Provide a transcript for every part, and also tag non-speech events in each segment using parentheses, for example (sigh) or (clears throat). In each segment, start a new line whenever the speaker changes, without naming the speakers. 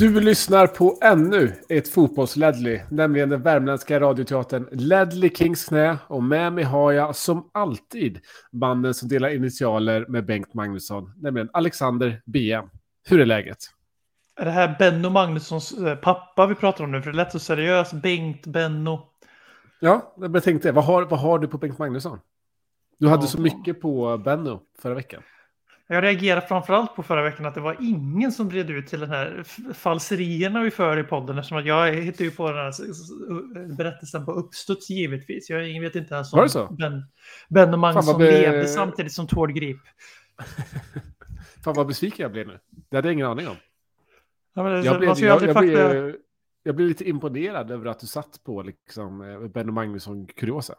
Du lyssnar på ännu ett fotbolls-Ledley, nämligen den värmländska radioteatern Ledley Kings knä. Och med mig har jag som alltid banden som delar initialer med Bengt Magnusson, nämligen Alexander BM. Hur är läget?
Är det här Benno Magnussons eh, pappa vi pratar om nu? För det lät så seriöst. Bengt, Benno.
Ja, jag tänkte, vad har, vad har du på Bengt Magnusson? Du hade
Ja.
så mycket på Benno förra veckan.
Jag reagerade framförallt på förra veckan att det var ingen som bred ut till den här falserierna vi för i podden. Eftersom att jag hittade ju på den här berättelsen på uppstuds givetvis. Jag vet inte ens
Var
om
det så?
Ben, Benno Magnusson
be-
levde samtidigt som Tord Grip. (laughs)
Fan vad besviken jag blev nu. Det hade jag ingen aning om.
Ja, det,
Jag, blev, jag, jag, blev, jag blev lite imponerad över att du satt på liksom, eh, Benno Magnusson-kuriosa.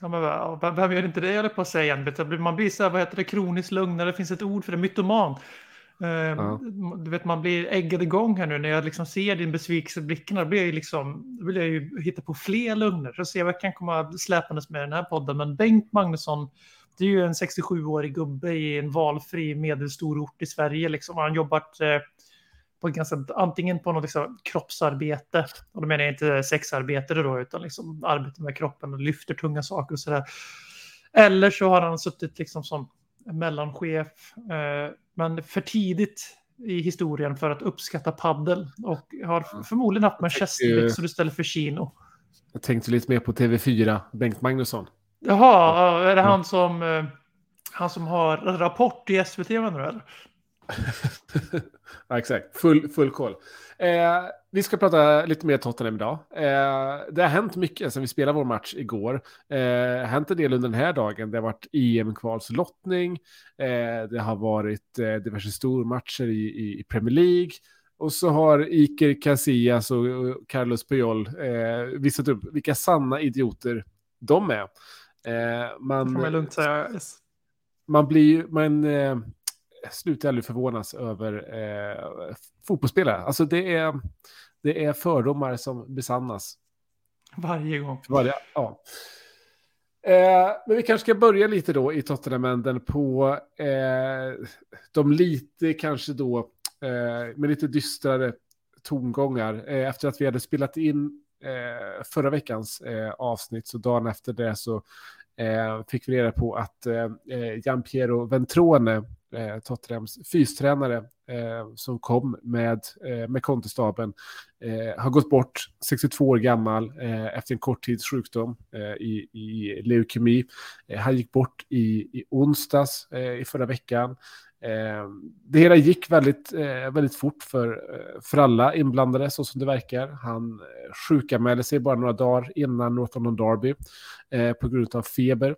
Ja, men, vem, gör inte det, jag höll på att säga. Man blir så här, vad heter det, kroniskt lugnare. Det finns ett ord för det, mytoman. Eh,
Ja.
Du vet, man blir äggad igång här nu när jag liksom ser din besvikelse i blicken. Då blir jag liksom, då vill jag ju hitta på fler lögner. Så ser jag vad jag kan komma släpandes med den här podden. Men Bengt Magnusson, det är ju en 67-årig gubbe i en valfri medelstor ort i Sverige. Liksom. Han har jobbat eh, på ganska, antingen på något liksom, kroppsarbete, och då menar jag inte sexarbete då, utan liksom arbete med kroppen och lyfter tunga saker och sådär. Eller så har han suttit liksom som mellanchef, eh, men för tidigt i historien för att uppskatta paddel och har förmodligen haft manchesterbyxor istället för chino.
Jag tänkte lite mer på TV4, Bengt Magnusson.
Jaha, är det han som, eh, han som har Rapport i SVT nu eller? (laughs)
ja, exakt, full, full koll. Eh, vi ska prata lite mer Tottenham idag. Eh, det har hänt mycket sedan vi spelade vår match igår. Eh, det har hänt en del under den här dagen. Det har varit EM-kvalslottning. Eh, det har varit eh, diverse stormatcher i, i, i Premier League. Och så har Iker Casillas och Carlos Puyol eh, visat upp vilka sanna idioter de är. Eh, man,
Kan man lugnt säga. Yes.
man blir ju, man eh, slutar aldrig förvånas över eh, fotbollsspelare. Alltså det är, det är fördomar som besannas.
Varje gång.
Varje, ja. Eh, men vi kanske ska börja lite då i Tottenham-änden på eh, de lite kanske då eh, med lite dystrare tongångar. Eh, efter att vi hade spelat in eh, förra veckans eh, avsnitt så dagen efter det så fick vi reda på att eh, Gianpiero Ventrone, eh, Tottenhams fystränare eh, som kom med, eh, med Conte-staben, eh, har gått bort, 62 år gammal, eh, efter en kort tids sjukdom eh, i, i leukemi. Eh, han gick bort i, i onsdags eh, i förra veckan. Eh, det hela gick väldigt, eh, väldigt fort för, eh, för alla inblandade, så som det verkar. Han eh, sjukanmälde sig bara några dagar innan North London Derby eh, på grund av feber.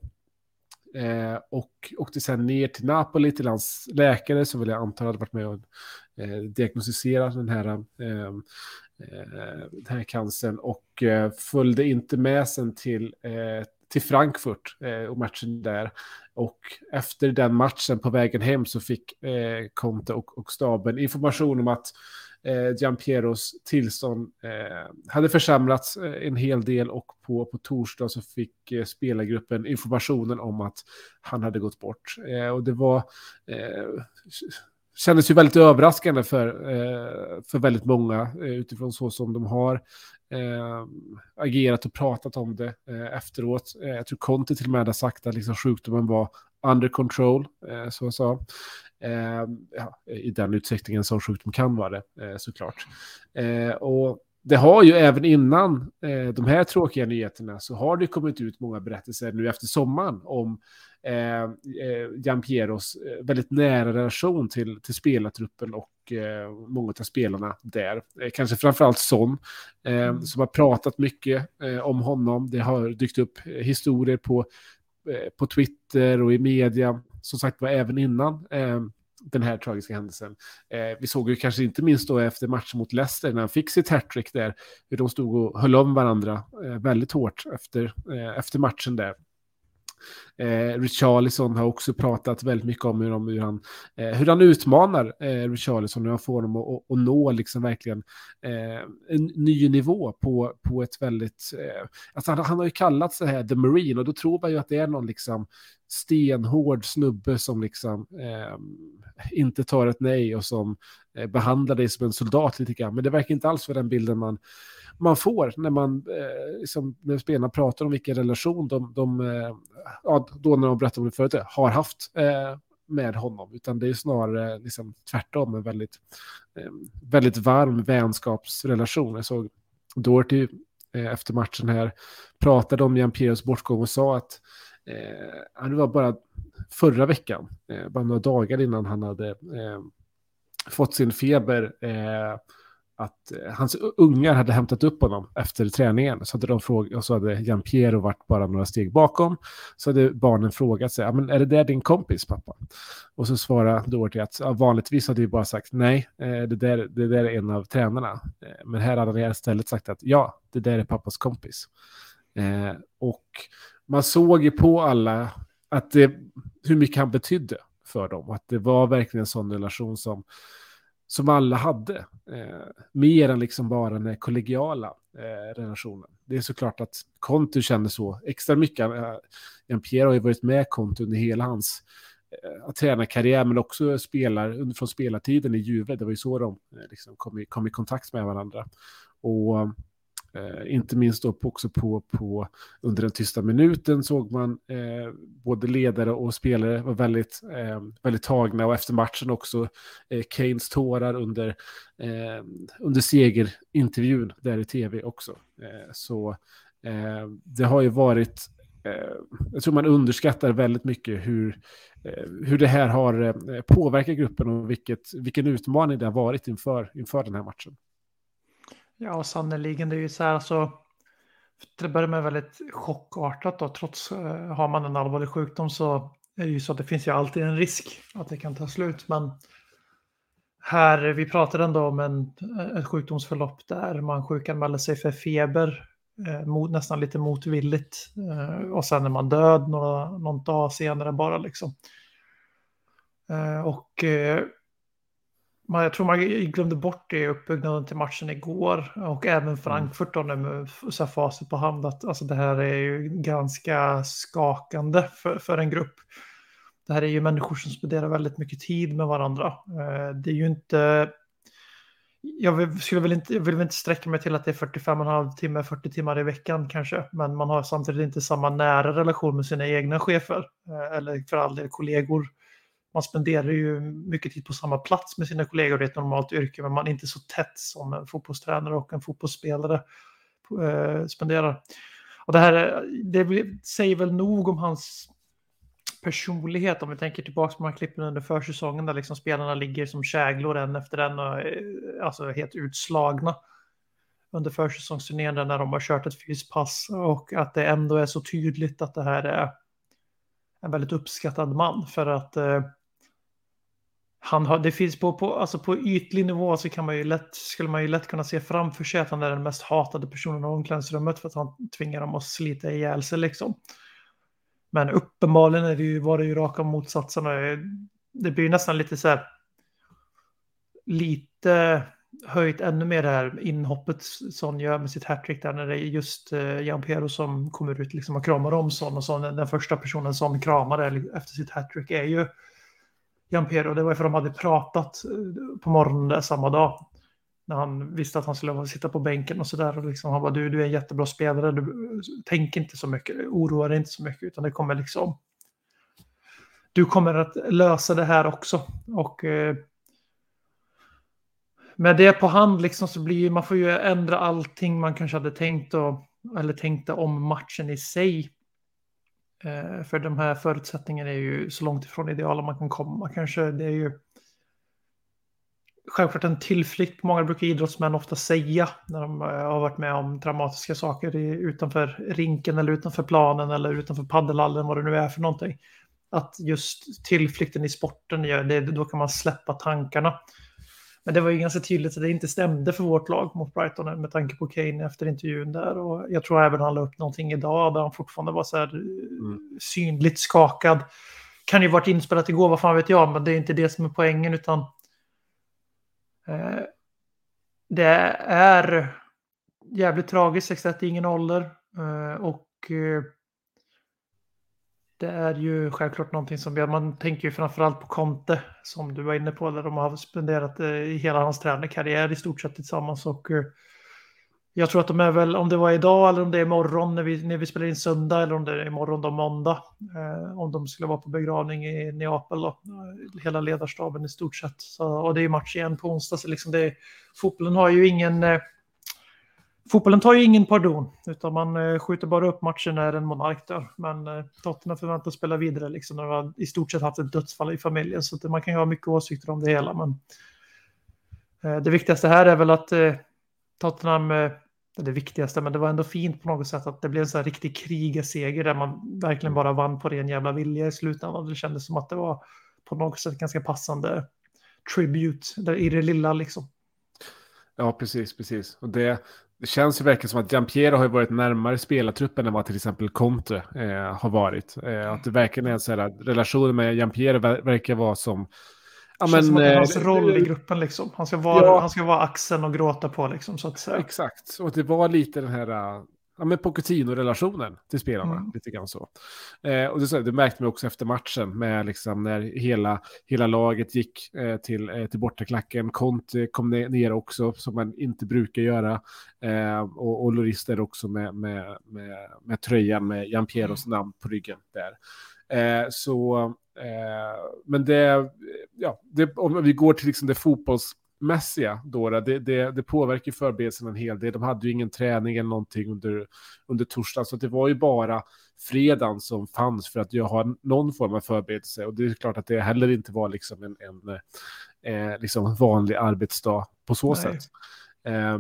Eh, och åkte sen ner till Napoli till hans läkare som väl jag antar hade varit med och eh, diagnostiserat den här, eh, eh, den här cancern och eh, följde inte med sen till, eh, till Frankfurt eh, och matchen där. Och efter den matchen på vägen hem så fick eh, Conte och, och staben information om att eh, Gianpieros tillstånd eh, hade försämrats eh, en hel del och på, på torsdag så fick eh, spelargruppen informationen om att han hade gått bort. Eh, och det var eh, kändes ju väldigt överraskande för, eh, för väldigt många eh, utifrån så som de har eh, agerat och pratat om det eh, efteråt. Eh, jag tror Conte till och med hade sagt att liksom sjukdomen var under control, eh, så jag sa. Eh, ja, I den utsträckningen som sjukdom kan vara det, eh, såklart. Eh, och det har ju även innan eh, de här tråkiga nyheterna så har det kommit ut många berättelser nu efter sommaren om eh, eh, Gianpieros eh, väldigt nära relation till, till spelartruppen och eh, många av spelarna där. Eh, kanske framförallt Son, eh, som har pratat mycket om honom. Det har dykt upp historier på, på Twitter och i media som sagt var även innan eh, den här tragiska händelsen. Eh, vi såg ju kanske inte minst då efter matchen mot Leicester när han fick sitt hattrick där, hur de stod och höll om varandra eh, väldigt hårt efter, eh, efter matchen där. Eh, Richarlison har också pratat väldigt mycket om hur, de, hur, han, eh, hur han utmanar eh, Richarlison, hur han får honom att, att, att nå liksom verkligen eh, en ny nivå på, på ett väldigt... Eh, alltså han, han har ju kallat sig här The Marine och då tror man ju att det är någon liksom stenhård snubbe som liksom eh, inte tar ett nej och som eh, behandlar dig som en soldat lite grann. Men det verkar inte alls vara den bilden man, man får när man eh, liksom, när spelarna pratar om vilken relation de, de eh, ja, då när de berättar om det förut, eh, har haft eh, med honom, utan det är snarare eh, liksom, tvärtom en väldigt, eh, väldigt varm vänskapsrelation. Jag såg Doherty eh, efter matchen här pratade om Jan bortgång och sa att eh, det var bara förra veckan, eh, bara några dagar innan han hade eh, fått sin feber, eh, att eh, hans ungar hade hämtat upp honom efter träningen. Så hade de fråg- och så hade Jan Piero varit bara några steg bakom. Så hade barnen frågat sig, men är det där din kompis pappa? Och så svarade Doherty att ja, vanligtvis hade vi bara sagt nej, eh, det där, det där är en av tränarna. Eh, men här hade han istället sagt att ja, det där är pappas kompis. Eh, och man såg ju på alla att det, hur mycket han betydde för dem. Att det var verkligen en sån relation som som alla hade. Eh, mer än liksom bara den kollegiala eh, relationen. Det är såklart att Conte känner så extra mycket. Eh, Pierre har ju varit med Conte under hela hans eh, tränarkarriär, men också spelar, från spelartiden i Juve. Det var ju så de eh, liksom kom, i, kom i kontakt med varandra. Och Eh, inte minst då också på, på under den tysta minuten såg man eh, både ledare och spelare var väldigt, eh, väldigt tagna och efter matchen också eh, Keynes tårar under, eh, under segerintervjun där i tv också. Eh, så eh, det har ju varit eh, jag tror man underskattar väldigt mycket hur, eh, hur det här har eh, påverkat gruppen och vilket, vilken utmaning det har varit inför, inför den här matchen.
Ja, sannerligen. Det är ju så här, alltså, det börjar med väldigt chockartat då. Trots eh, har man en allvarlig sjukdom så är det ju så att det finns ju alltid en risk att det kan ta slut. Men här, vi pratade ändå om en, ett sjukdomsförlopp där man sjukanmäler sig för feber, eh, mot, nästan lite motvilligt. Eh, och sen är man död några, någon dag senare bara liksom. Eh, och eh, man, jag tror man glömde bort det i uppbyggnaden till matchen igår och även mm. Frankfurt då med så facit på hand att alltså det här är ju ganska skakande för, för en grupp. Det här är ju människor som spenderar väldigt mycket tid med varandra. Eh, det är ju inte... Jag skulle väl inte, jag vill väl inte sträcka mig till att det är 45,5 timmar, 40 timmar i veckan kanske, men man har samtidigt inte samma nära relation med sina egna chefer eh, eller för all del kollegor man spenderar ju mycket tid på samma plats med sina kollegor i ett normalt yrke, men man är inte så tätt som en fotbollstränare och en fotbollsspelare eh, spenderar. Och det här det säger väl nog om hans personlighet om vi tänker tillbaka på de här klippen under försäsongen där liksom spelarna ligger som käglor en efter en och är alltså helt utslagna under försäsongsturnén när de har kört ett fyspass och att det ändå är så tydligt att det här är en väldigt uppskattad man för att eh, han har, det finns på, på, alltså på ytlig nivå så kan man ju lätt, skulle man ju lätt kunna se framför sig att han är den mest hatade personen i omklädningsrummet för att han tvingar dem att slita ihjäl sig liksom. Men uppenbarligen är det ju, var det ju raka motsatsen. Det blir nästan lite så här lite höjt ännu mer det här inhoppet Son gör med sitt hattrick där när det är just eh, Jan Pero som kommer ut liksom och kramar om Son och Son, den första personen som kramar efter sitt hattrick är ju Jampero, det var för att de hade pratat eh, på morgonen där samma dag. När han visste att han skulle sitta på bänken och sådär. liksom, han bara, du, du är en jättebra spelare, du, tänk inte så mycket, oroa dig inte så mycket, utan det kommer liksom... Du kommer att lösa det här också. Och eh, med det på hand liksom så blir man får ju ändra allting man kanske hade tänkt och, eller tänkte om matchen i sig. Eh, för de här förutsättningarna är ju så långt ifrån ideala man kan komma. Kanske det är ju självklart en tillflykt många brukar idrottsmän ofta säga när de eh, har varit med om dramatiska saker utanför rinken eller utanför planen eller utanför paddelhallen, vad det nu är för någonting. att just tillflykten i sporten gör det, då kan man släppa tankarna. Men det var ju ganska tydligt att det inte stämde för vårt lag mot Brighton med tanke på Kane efter intervjun där. Och jag tror även han la upp någonting idag där han fortfarande var så här mm. synligt skakad. Kan ju varit inspelat igår, vad fan vet jag, men det är inte det som är poängen utan eh, det är jävligt tragiskt, 61 är ingen ålder. Eh, och eh, det är ju självklart någonting som man tänker ju framförallt på Conte som du var inne på där de har spenderat i hela hans tränarkarriär i stort sett tillsammans och eh, jag tror att de är väl om det var idag eller om det är imorgon när vi, när vi spelar in söndag eller om det är imorgon då måndag eh, om de skulle vara på begravning i Neapel då eh, hela ledarstaben i stort sett. Så, och det är match igen på onsdag så liksom det fotbollen har ju ingen eh, Fotbollen tar ju ingen pardon, utan man eh, skjuter bara upp matchen när en monark dör. Men eh, Tottenham förväntas spela vidare, liksom, när man i stort sett haft ett dödsfall i familjen. Så att man kan ju ha mycket åsikter om det hela. Men eh, det viktigaste här är väl att Tottenham, det viktigaste, men det var ändå fint på något sätt att det blev en sån här riktig krigarseger där man verkligen bara vann på ren jävla vilja i slutändan. Det kändes som att det var på något sätt ganska passande tribute i det lilla liksom.
Ja, precis, precis. Och det, det känns ju verkligen som att Giampiero har varit närmare spelartruppen än vad till exempel Conte eh, har varit. Eh, att det verkligen är en sån här relation med Giampiero ver verkar vara som...
Ja, men, som eh, hans roll i gruppen liksom. Han ska vara, ja, han ska vara axeln och gråta på liksom. Så att säga.
Exakt, och det var lite den här ja, men Pochettino-relationen till spelarna. Mm. Lite grann så. Eh, och det, det märkte man också efter matchen med liksom när hela, hela laget gick eh, till, eh, till bortaklacken. Conte kom ner också, som man inte brukar göra. Eh, och, och där också med, med, med, med tröjan med Jan Pieros mm. namn på ryggen där. Eh, så, eh, men det, ja, det, om vi går till liksom det fotbolls mässiga då, det, det, det påverkar förberedelsen en hel del. De hade ju ingen träning eller någonting under, under torsdagen, så det var ju bara fredagen som fanns för att jag har någon form av förberedelse. Och det är klart att det heller inte var liksom en, en eh, liksom vanlig arbetsdag på så Nej. sätt. Eh,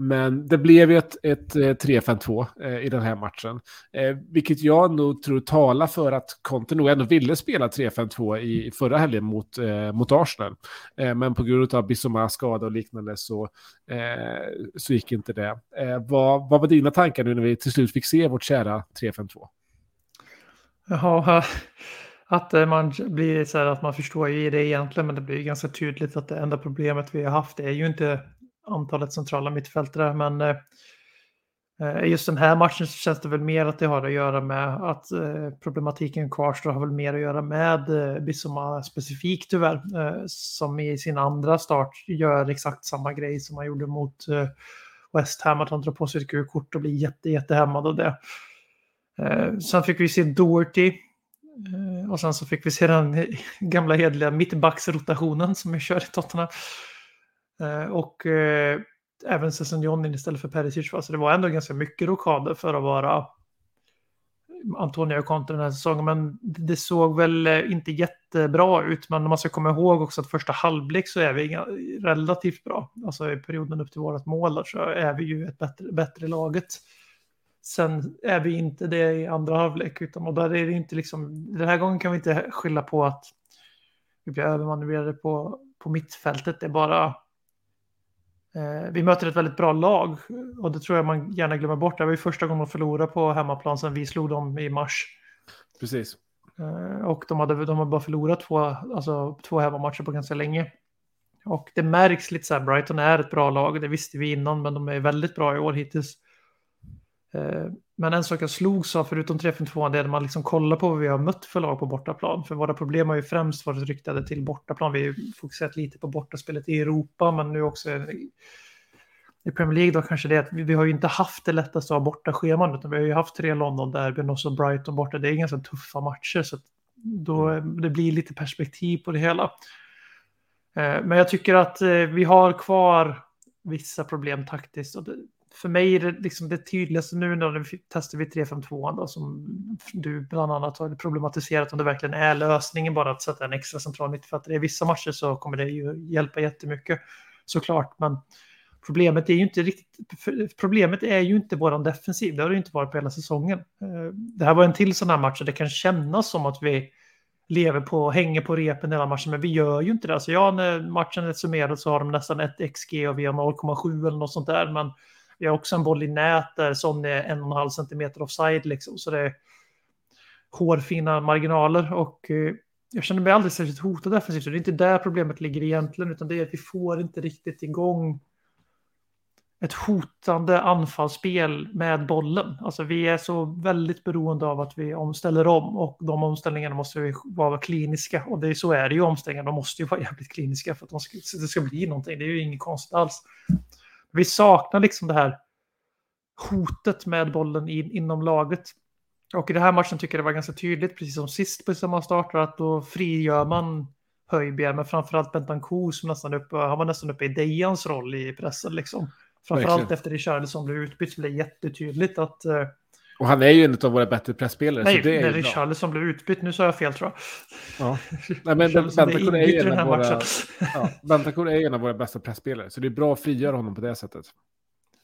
men det blev ju ett, ett eh, 3-5-2 eh, i den här matchen. Eh, vilket jag nog tror talar för att Conte nog ändå ville spela 3-5-2 i förra helgen mot, eh, mot Arsenal. Eh, men på grund av Bissomas skada och liknande så, eh, så gick inte det. Eh, vad, vad var dina tankar nu när vi till slut fick se vårt kära 3-5-2?
Ja, att eh, man blir så här att man förstår ju det egentligen, men det blir ganska tydligt att det enda problemet vi har haft är ju inte antalet centrala mittfältare. Men eh, eh, just den här matchen så känns det väl mer att det har att göra med att eh, problematiken kvarstår har väl mer att göra med eh, Bissoma specifikt tyvärr. Eh, som i sin andra start gör exakt samma grej som han gjorde mot eh, West Ham. Att han drar på sig ett gult kort och blir jätte, jättehämmad av det. Eh, sen fick vi se Doherty eh, och sen så fick vi se den gamla hedliga mittbacksrotationen som vi kör i Tottenham. Eh, och eh, även Sessignon istället för Perisic. Så det var ändå ganska mycket rockader för att vara Antonio Conte den här säsongen. Men det såg väl eh, inte jättebra ut. Men man ska komma ihåg också att första halvlek så är vi relativt bra. Alltså i perioden upp till vårt mål så är vi ju ett bättre, bättre laget. Sen är vi inte det i andra halvlek. Utan, och där är det inte liksom, den här gången kan vi inte skylla på att vi blir övermanövrerade på, på mittfältet. Det är bara vi möter ett väldigt bra lag och det tror jag man gärna glömmer bort. Det var ju första gången de förlorade på hemmaplan sedan vi slog dem i mars.
Precis.
Eh, och de hade, de hade bara förlorat två, alltså, två hemmamatcher på ganska länge. Och det märks lite så här, Brighton är ett bra lag, det visste vi innan, men de är väldigt bra i år hittills. Men en sak jag slogs av, förutom 3-5-2, det är att man liksom kollar på vad vi har mött för lag på bortaplan. För våra problem har ju främst varit riktade till bortaplan. Vi har fokuserat lite på bortaspelet i Europa, men nu också i Premier League då kanske det är att vi, vi har ju inte haft det lättaste av bortascheman, utan vi har ju haft tre London-derbyn och så Brighton borta. Det är ganska tuffa matcher, så då det blir lite perspektiv på det hela. Eh, men jag tycker att eh, vi har kvar vissa problem taktiskt. För mig är det liksom det tydligaste nu när vi testar vi 352 då, som du bland annat har problematiserat om det verkligen är lösningen bara att sätta en extra central mittfältare. I vissa matcher så kommer det ju hjälpa jättemycket såklart, men problemet är ju inte riktigt. Problemet är ju inte våran defensiv. Det har det ju inte varit på hela säsongen. Eh, det här var en till sån här match och det kan kännas som att vi lever på, hänger på repen hela matchen, men vi gör ju inte det. Alltså ja, när matchen är summerad så har de nästan ett XG och vi har 0,7 eller något sånt där, men vi har också en boll i nät där som är en och en halv centimeter offside liksom, så det är hårfina marginaler och eh, jag känner mig aldrig särskilt hotad defensivt. Så det är inte där problemet ligger egentligen, utan det är att vi får inte riktigt igång ett hotande anfallsspel med bollen. Alltså vi är så väldigt beroende av att vi omställer om och de omställningarna måste vi vara kliniska och det är så är det ju omställningar. De måste ju vara jävligt kliniska för att de ska, det ska bli någonting. Det är ju inget konstigt alls. Vi saknar liksom det här hotet med bollen in, inom laget. Och i den här matchen tycker jag det var ganska tydligt, precis som sist på samma starter, att då frigör man Höjbjerg, men framförallt Bentancourt som nästan uppe, han var nästan uppe i Dejans roll i pressen liksom. Framförallt
Verkligen.
efter Richarlison blev utbytt så blev det jättetydligt att... eh,
Och han är ju en av våra bättre pressspelare.
nej,
så det är.
Richarlison blev utbytt, nu sa jag fel tror jag.
Ja. Nej, men Bentancourt är
i
en av våra, ja, är en av våra bästa pressspelare. Så det är bra att frigöra honom på det sättet.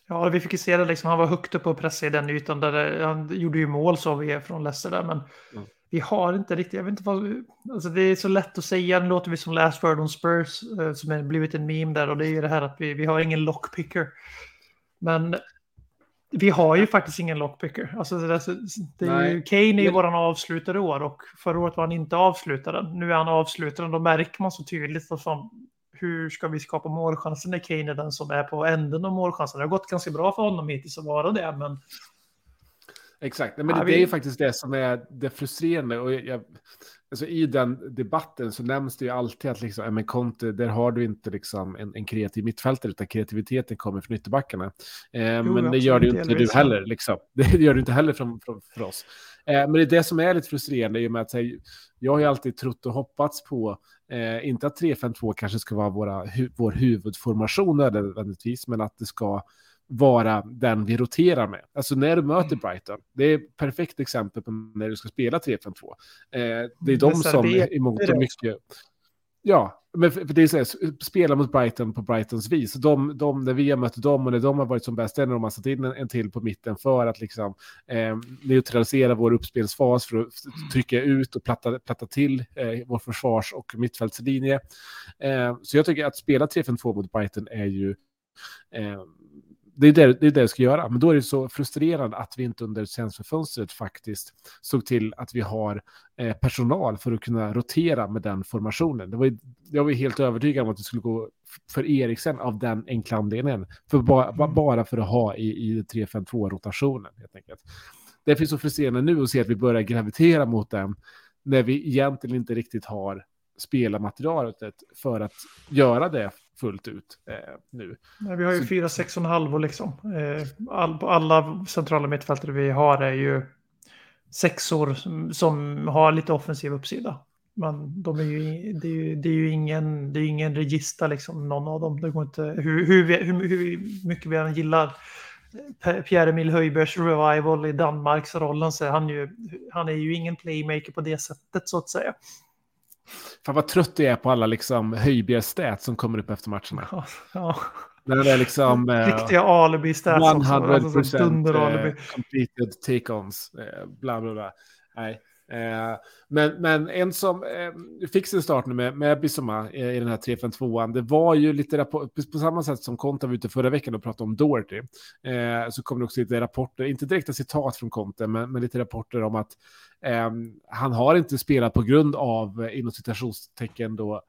Ja, vi fick ju se det liksom. Han var högt upp och pressade i den ytan där det, han gjorde ju mål så vi är från Leicester där, men
Mm.
vi har inte riktigt, jag vet inte vad, alltså det är så lätt att säga, nu låter vi som last word on Spurs eh, som har blivit en meme där och det är ju det här att vi, vi har ingen lockpicker. Men vi har ju faktiskt ingen lockpicker. Alltså det, det, det är ju. Kane är ju våran avslutare i år och förra året var han inte avslutaren. Nu är han avslutaren, då märker man så tydligt att fan, hur ska vi skapa målchanser när Kane är den som är på änden av målchansen? Det har gått ganska bra för honom hittills att vara det, men
Exakt, men
Ja,
det,
vi-
det är ju faktiskt det som är det frustrerande. Och jag, alltså I den debatten så nämns det ju alltid att liksom, men Conte, där har du inte liksom en, en kreativ mittfältare, utan kreativiteten kommer från ytterbackarna. Eh, men det gör det ju inte du heller. Liksom. (laughs) Det gör du inte heller från, från, för oss. Eh, men det är det som är lite frustrerande i och med att här, jag har ju alltid trott och hoppats på, eh, inte att 3-5-2 kanske ska vara våra, hu, vår huvudformation nödvändigtvis, men att det ska vara den vi roterar med. Alltså när du möter Brighton, det är ett perfekt exempel på när du ska spela 3-5-2. Eh, det är de som
Reservera
i mångt
det
mycket... Ja, men för, det är så här, spela mot Brighton på Brightons vis. De, de, när vi har mött dem och när de har varit som bäst, är när de har satt in en, en till på mitten för att liksom, eh, neutralisera vår uppspelsfas, för att trycka ut och platta, platta till eh, vår försvars och mittfältslinje. Eh, så jag tycker att spela 3-5-2 mot Brighton är ju eh, det är det, det är det jag ska göra. Men då är det så frustrerande att vi inte under transferfönstret faktiskt såg till att vi har eh, personal för att kunna rotera med den formationen. Det var, ju- jag var helt övertygad om att det skulle gå för Eriksen av den enkla anledningen. För ba, ba, bara för att ha i, i 3-5-2-rotationen helt enkelt. Det finns så frustrerande nu att se att vi börjar gravitera mot den när vi egentligen inte riktigt har spelarmaterialet för att göra det fullt ut eh, nu.
Nej, Vi har ju
Så-
fyra, sex och en halv och liksom. Eh, All, alla centrala mittfältare vi har är ju sexor som, som har lite offensiv uppsida. Men de är ju, det, är ju, det är ju ingen, det är ingen register liksom, någon av dem. Det går inte, hur, hur, vi- hur, hur mycket vi än gillar Pierre-Emil Höjbergs revival i Danmarks rollen så är han ju, han är ju ingen playmaker på det sättet så att säga.
Fan vad trött jag är på alla liksom höjbjerg som kommer upp efter matcherna.
Ja, ja.
När det är liksom... (laughs) eh,
Riktiga alibi-stats också.
100%
Alltså, så dunder-alibi.
eh, completed take-ons, eh, bla bla bla. Nej. Eh, men, men en som eh, fick sin start nu med, med Bissoma eh, i den här 3-5-2an, det var ju lite rapport, på samma sätt som Conte var ute förra veckan och pratade om Doherty, eh, så kom det också lite rapporter, inte direkta citat från Conte, men, men lite rapporter om att eh, Ehm, han har inte spelat på grund av, eh, inom citationstecken då,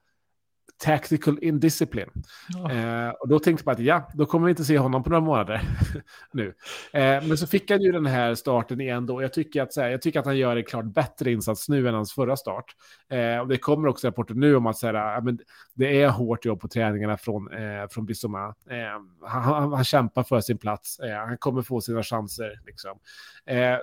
tactical indiscipline.
Ja.
Eh, och då tänkte man att ja, då kommer vi inte se honom på några månader (laughs) nu. Eh, men så fick han ju den här starten igen då. Jag tycker att, här, jag tycker att han gör en klart bättre insats nu än hans förra start. Eh, och det kommer också rapporter nu om att så här, ja, men det är hårt jobb på träningarna från, eh, från Bissoma. Eh, han, han, han kämpar för sin plats. Eh, han kommer få sina chanser. Liksom.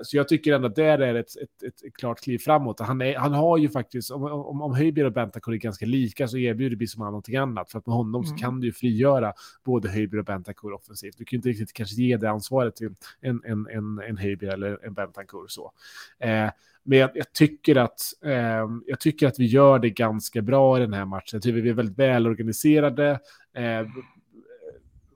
Så jag tycker ändå att det är ett, ett, ett, klart kliv framåt. Han, är, han har ju faktiskt, om, om, om Höjbjerg och Bentancourt är ganska lika så erbjuder Bissoma någonting annat. För att med honom så
Mm.
kan du ju frigöra både Höjbjerg och Bentancourt offensivt. Du kan ju inte riktigt kanske ge det ansvaret till en, en, en, en Höjbjerg eller en Bentancourt. Så. Eh, men jag, jag, tycker att, eh, jag tycker att vi gör det ganska bra i den här matchen. Jag tycker vi är väldigt välorganiserade. Eh,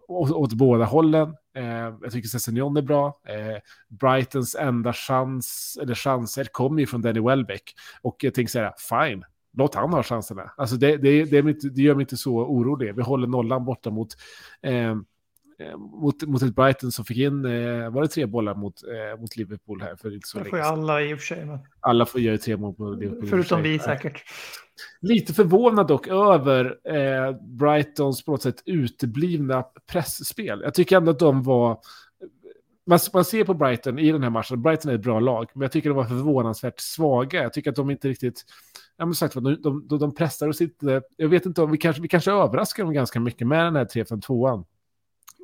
åt, åt båda hållen. Eh, jag tycker Sessignon är bra. Eh, Brightons enda chans, eller chanser kommer ju från Danny Welbeck. Och jag tänker så här, fine, låt han ha chanserna. Alltså det, det, det, det gör mig inte så orolig. Vi håller nollan borta mot, eh, mot, mot ett Brighton som fick in, eh, var det tre bollar mot, eh, mot Liverpool här för inte så
Det
länge
får ju
sedan.
alla i och för sig. Men...
Alla får göra tre mål på Liverpool.
Förutom vi säkert.
Lite förvånad dock över eh, Brightons på något sätt uteblivna pressspel. Jag tycker ändå att de var... Man, man ser på Brighton i den här matchen, Brighton är ett bra lag, men jag tycker de var förvånansvärt svaga. Jag tycker att de inte riktigt... Ja, men sagt, de, de, de pressar oss inte... Jag vet inte om vi kanske, vi kanske överraskar dem ganska mycket med den här 3-5-2an.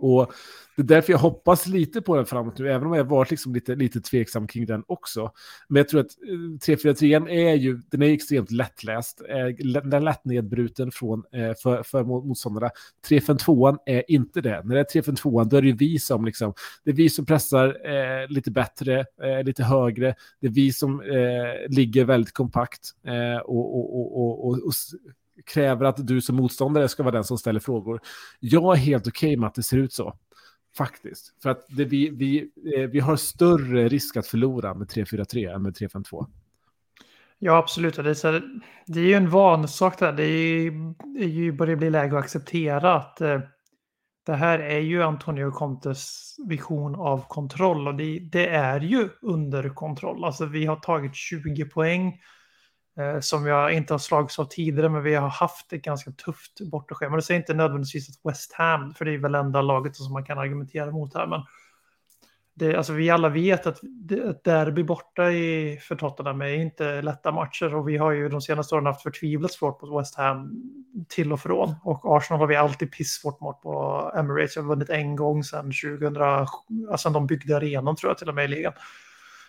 Och det är därför jag hoppas lite på den framåt nu, även om jag varit liksom lite, lite tveksam kring den också. Men jag tror att eh, 3-4-3 är ju, den är extremt lättläst. Eh, den är lätt nedbruten från, eh, för, för motståndarna. 3-5-2 är inte det. När det är 3-5-2 då är det ju vi som liksom, det är vi som pressar eh, lite bättre, eh, lite högre. Det är vi som eh, ligger väldigt kompakt eh, och, och, och, och, och, och kräver att du som motståndare ska vara den som ställer frågor. Jag är helt okej med att det ser ut så. Faktiskt. För att det, vi, vi, eh, vi har större risk att förlora med 3-4-3 än med 3-5-2.
Ja, absolut. Det är, så det är ju en vansak där. Det det är ju börjar bli läge att acceptera att eh, det här är ju Antonio Contes vision av kontroll och det, det är ju under kontroll. Alltså vi har tagit 20 poäng Eh, som jag inte har slagits av tidigare, men vi har haft ett ganska tufft bortaschema. Det säger inte nödvändigtvis att West Ham, för det är väl enda laget som man kan argumentera mot här, men det, alltså vi alla vet att ett derby borta i, för Tottenham är inte lätta matcher och vi har ju de senaste åren haft förtvivlat svårt mot West Ham till och från. Och Arsenal har vi alltid pissvårt mot på Emirates. Jag har vunnit en gång sedan 2000, alltså de byggde arenan tror jag till och med i ligan.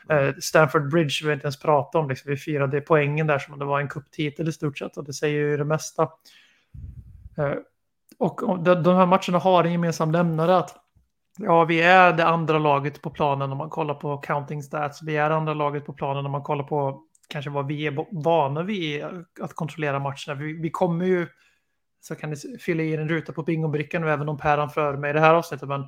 Eh, Stanford Bridge vill vi inte ens prata om, liksom. vi firade poängen där som om det var en kupptitel i stort sett och det säger ju det mesta. Eh, och de, här matcherna har en gemensam nämnare att Ja, vi är det andra laget på planen om man kollar på counting stats. Vi är andra laget på planen om man kollar på kanske vad vi är vana vid att kontrollera matcherna. Vi, vi kommer ju, så kan ni fylla i en ruta på bingobrickan nu, även om Per han för mig i det här avsnittet, men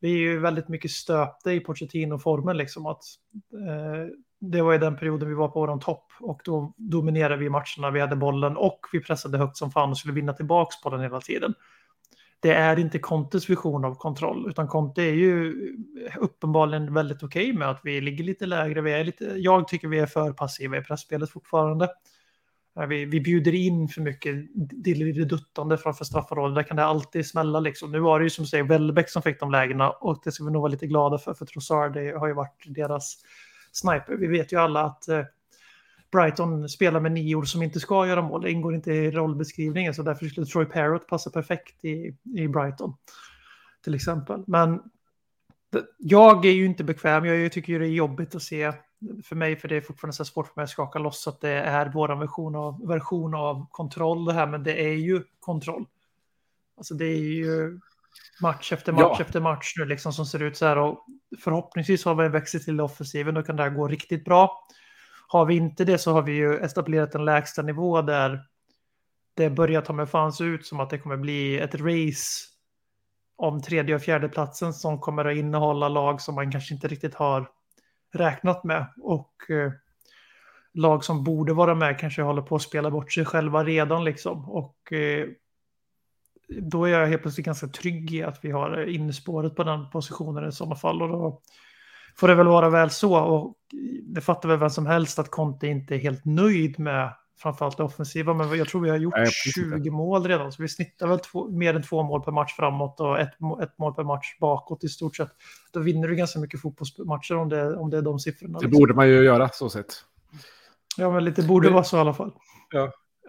vi är ju väldigt mycket stöpta i Pochettino-formen, liksom att eh, det var ju den perioden vi var på vår topp och då dominerade vi matcherna, vi hade bollen och vi pressade högt som fan och skulle vinna tillbaks på den hela tiden det är inte Contes vision av kontroll, utan Conte är ju uppenbarligen väldigt okej med att vi ligger lite lägre. Vi är lite, jag tycker vi är för passiva i pressspelet fortfarande. Vi, vi bjuder in för mycket duttande framför straffområdet. Där kan det alltid smälla. Liksom. Nu var det ju som du säger Welbeck som fick de lägena och det ska vi nog vara lite glada för, för Trossard det har ju varit deras sniper. Vi vet ju alla att eh, Brighton spelar med nior som inte ska göra mål. Det ingår inte i rollbeskrivningen, så därför skulle Troy Parrott passa perfekt i, i Brighton. Till exempel. Men jag är ju inte bekväm. Jag tycker ju det är jobbigt att se för mig, för det är fortfarande så svårt för mig att skaka loss att det är vår version av, version av kontroll det här, men det är ju kontroll. Alltså det är ju match efter match
Ja.
efter match nu liksom som ser ut så här och förhoppningsvis har vi växt till offensiven, då kan det här gå riktigt bra. Har vi inte det så har vi ju etablerat en lägsta nivå där det börjar ta med fan se ut som att det kommer bli ett race om tredje och fjärde platsen som kommer att innehålla lag som man kanske inte riktigt har räknat med. Och eh, lag som borde vara med kanske håller på att spela bort sig själva redan liksom. Och eh, då är jag helt plötsligt ganska trygg i att vi har inspåret på den positionen i sådana fall. Och då får det väl vara väl så. Och det fattar väl vem som helst att Conte inte är helt nöjd med framförallt det offensiva. Men jag tror vi har gjort
Nej, precis inte.
20 mål redan. Så vi snittar väl två, mer än två mål per match framåt och ett, ett mål per match bakåt i stort sett. Då vinner du ganska mycket fotbollsmatcher om det, om det är de siffrorna.
Det
liksom.
borde man ju göra så sett.
Ja, men lite borde
Men-
vara så i alla fall.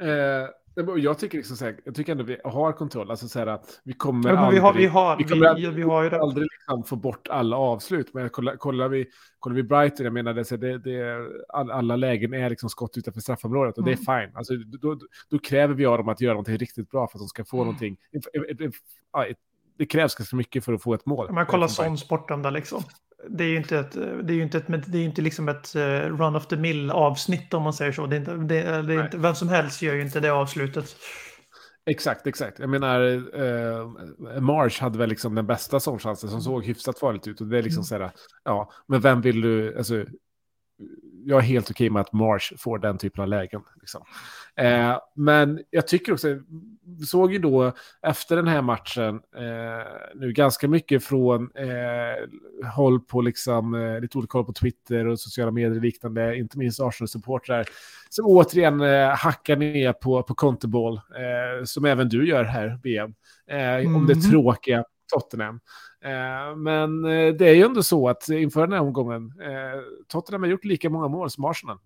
Eh, jag tycker liksom så här, jag tycker ändå vi har kontroll. Alltså så här, vi kommer
Ja, men vi
aldrig,
har, vi har,
vi
vi,
kommer
vi, vi har ju det.
aldrig liksom få bort alla avslut. Men kollar, kollar, vi, kollar vi Brighton, jag menar det, det, det, all, alla lägen är liksom skott utanför straffområdet och det är fine. Alltså, då, då, då kräver vi av dem att göra någonting riktigt bra för att de ska få någonting. Ja, det krävs ganska mycket för att få ett mål.
Om man kollar
Från Brighton.
sån sportdömda liksom. Det är ju inte ett, det är ju inte ett, det är inte liksom ett eh, run of the mill avsnitt om man säger så. Det är inte, det, det är inte, vem som helst gör ju inte det avslutet.
Exakt, exakt. Jag menar, eh, Marsh hade väl liksom den bästa sångchansen som såg hyfsat farligt ut. Och det är liksom så här, ja, men vem vill du, alltså, jag är helt okej med att Marsh får den typen av lägen. Liksom. Eh, men jag tycker också, vi såg ju då efter den här matchen eh, nu ganska mycket från eh, håll på liksom, eh, lite olika håll på Twitter och sociala medier och liknande, inte minst Arsenal-supportrar, som återigen eh, hackar ner på, på Conteball, eh, som även du gör här, BM, eh, om det
Mhm.
tråkiga Tottenham. Eh, men det är ju ändå så att inför den här omgången, eh, Tottenham har gjort lika många mål som Arsenal.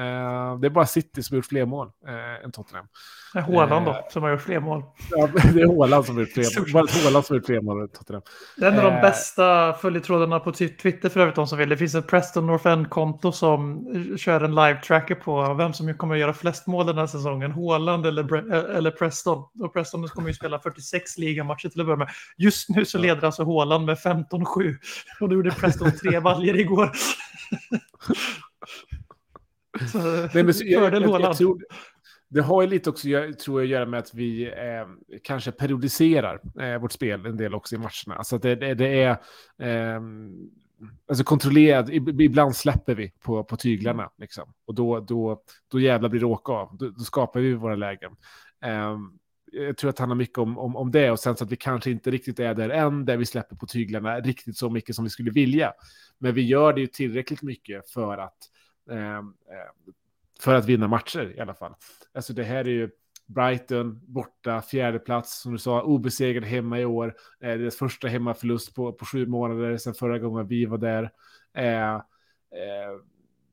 Eh, det är bara City som har gjort fler mål eh, än Tottenham.
Det är Haaland
Eh,
då, som har gjort fler mål. (laughs)
Ja, det är Håland som har gjort fler mål. Bara Håland som har gjort fler mål än Tottenham.
Det är en av de
Eh.
bästa följetrådarna på Twitter för övrigt, de som vill. Det finns en Preston North End-konto som eh, kör en live-tracker på vem som kommer att göra flest mål den här säsongen. Haaland eller, Bre- eh, eller Preston. Och Preston kommer ju spela 46 ligamatcher till att börja med. Just nu så leder alltså Haaland med 15-7. Och då gjorde Preston tre (laughs) valjer igår. (laughs) så, (laughs)
Nej, men så- jag, jag, jag, tror, det har ju lite också, jag tror jag, att göra med att vi eh, kanske periodiserar eh, vårt spel en del också i matcherna. Alltså att det, det, är eh, alltså kontrollerat, ib- ibland släpper vi på, på tyglarna. Liksom. Och då, då, då jävlar blir det åka av. Då, då skapar vi våra lägen. Eh, jag tror att det handlar mycket om, om, om det och sen så att vi kanske inte riktigt är där än, där vi släpper på tyglarna riktigt så mycket som vi skulle vilja. Men vi gör det ju tillräckligt mycket för att Ehm, eh, för att vinna matcher i alla fall. Alltså det här är ju Brighton borta, fjärde plats som du sa, obesegrad hemma i år. Eh, deras första hemmaförlust på, på sju månader sedan förra gången vi var där. Eh, eh,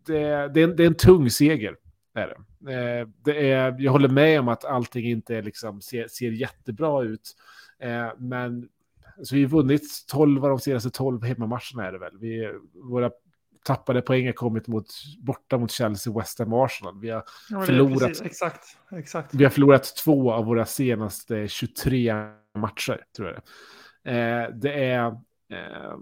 det, det, är en, det är en tung seger. Är det. Eh, det är, jag håller med om att allting inte är liksom, ser, ser jättebra ut. Eh, men så vi har vunnit 12 av de senaste 12 hemmamatcherna är det väl. Vi, våra tappade poäng har kommit mot, borta mot Chelsea, West Ham Arsenal. Vi har,
Ja,
förlorat.
precis- Exakt, exakt.
vi har förlorat två av våra senaste 23 matcher, tror jag det är. Eh, det är... Eh,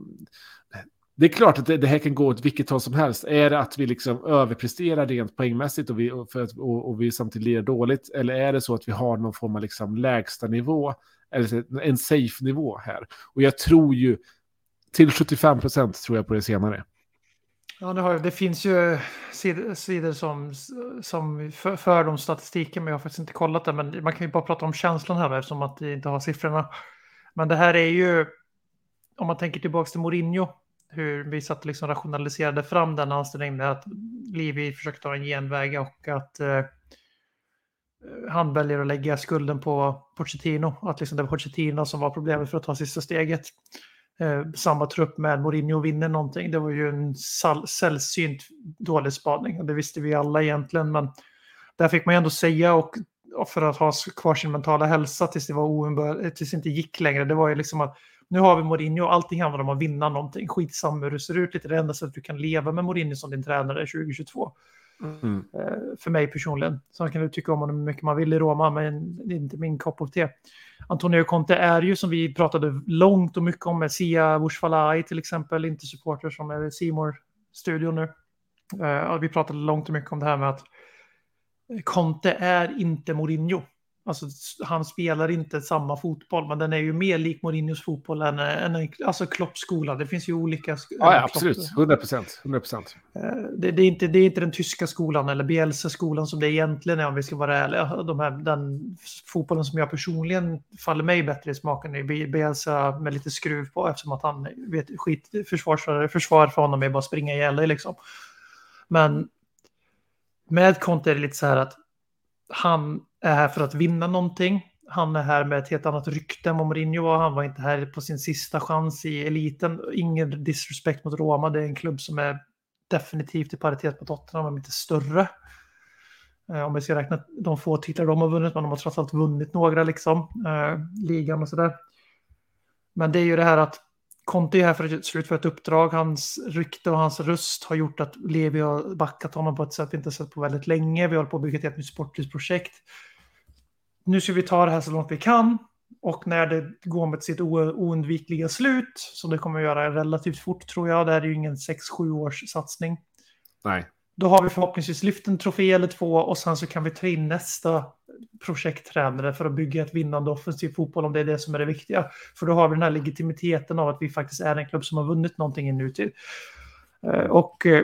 det är klart att det, det här kan gå åt vilket håll som helst. Är det att vi liksom överpresterar rent poängmässigt och vi, och för att, och, och vi samtidigt lirar dåligt? Eller är det så att vi har någon form av liksom lägsta nivå? Eller en safe nivå här? Och jag tror ju till 75 procent tror jag på det senare.
Ja, det, har, det finns ju eh, sidor, sidor som, som för, för de statistiken, men jag har faktiskt inte kollat det. Men man kan ju bara prata om känslan här eftersom att vi inte har siffrorna. Men det här är ju, om man tänker tillbaka till Mourinho, hur vi satt och liksom rationaliserade fram den anställningen med att Livi försökte ta en genväg och att eh, han väljer att lägga skulden på Pochettino. Att liksom det var Pochettino som var problemet för att ta sista steget eh, samma trupp med Mourinho vinner någonting. Det var ju en sällsynt dålig spaning och det visste vi alla egentligen. Men där fick man ju ändå säga och, och för att ha kvar sin mentala hälsa tills det, var oumbör- tills det inte gick längre. Det var ju liksom att nu har vi Mourinho och allting handlar om att vinna någonting. Skitsamma hur det ser ut lite. Det enda sättet du kan leva med Mourinho som din tränare är 2022.
Mm.
Eh, för mig personligen. Sen kan du tycka om honom hur mycket man vill i Roma, men det är inte min kopp av te. Antonio Conte är ju som vi pratade långt och mycket om med Sia Wushfalai till exempel, inte supporter som är simor studion nu. Uh, vi pratade långt och mycket om det här med att Conte är inte Mourinho. Alltså, han spelar inte samma fotboll, men den är ju mer lik Mourinhos fotboll än, än alltså Klopps skola. Det finns ju olika...
Ja, ja, absolut. 100 procent. 100 procent.
Eh, Det, det, är inte, det är inte den tyska skolan eller Bielsa-skolan som det egentligen är om vi ska vara ärliga. De här, den fotbollen som jag personligen faller mig bättre i smaken är Bi- Bielsa med lite skruv på eftersom att han vet skit försvar, försvar för honom är bara springa ihjäl dig liksom. Men med Conte är det lite så här att han är här för att vinna någonting. Han är här med ett helt annat rykte än vad Mourinho var. Han var inte här på sin sista chans i eliten. Ingen disrespect mot Roma. Det är en klubb som är definitivt i paritet med Tottenham, om inte större. Eh, om vi ska räkna de få titlar de har vunnit, men de har trots allt vunnit några, liksom. Eh, ligan och sådär. Men det är ju det här att Conte är här för att slutföra ett uppdrag. Hans rykte och hans röst har gjort att Levi har backat honom på ett sätt vi inte sett på väldigt länge. Vi håller på att bygga ett helt nytt sportligt projekt. Nu ska vi ta det här så långt vi kan. Och när det går mot sitt oundvikliga slut, som det kommer att göra relativt fort tror jag, det här är ju ingen 6-7 års satsning.
Nej
då har vi förhoppningsvis lyft en trofé eller två och sen så kan vi ta in nästa projekttränare för att bygga ett vinnande offensiv fotboll om det är det som är det viktiga. För då har vi den här legitimiteten av att vi faktiskt är en klubb som har vunnit någonting i nutid. Eh, och eh,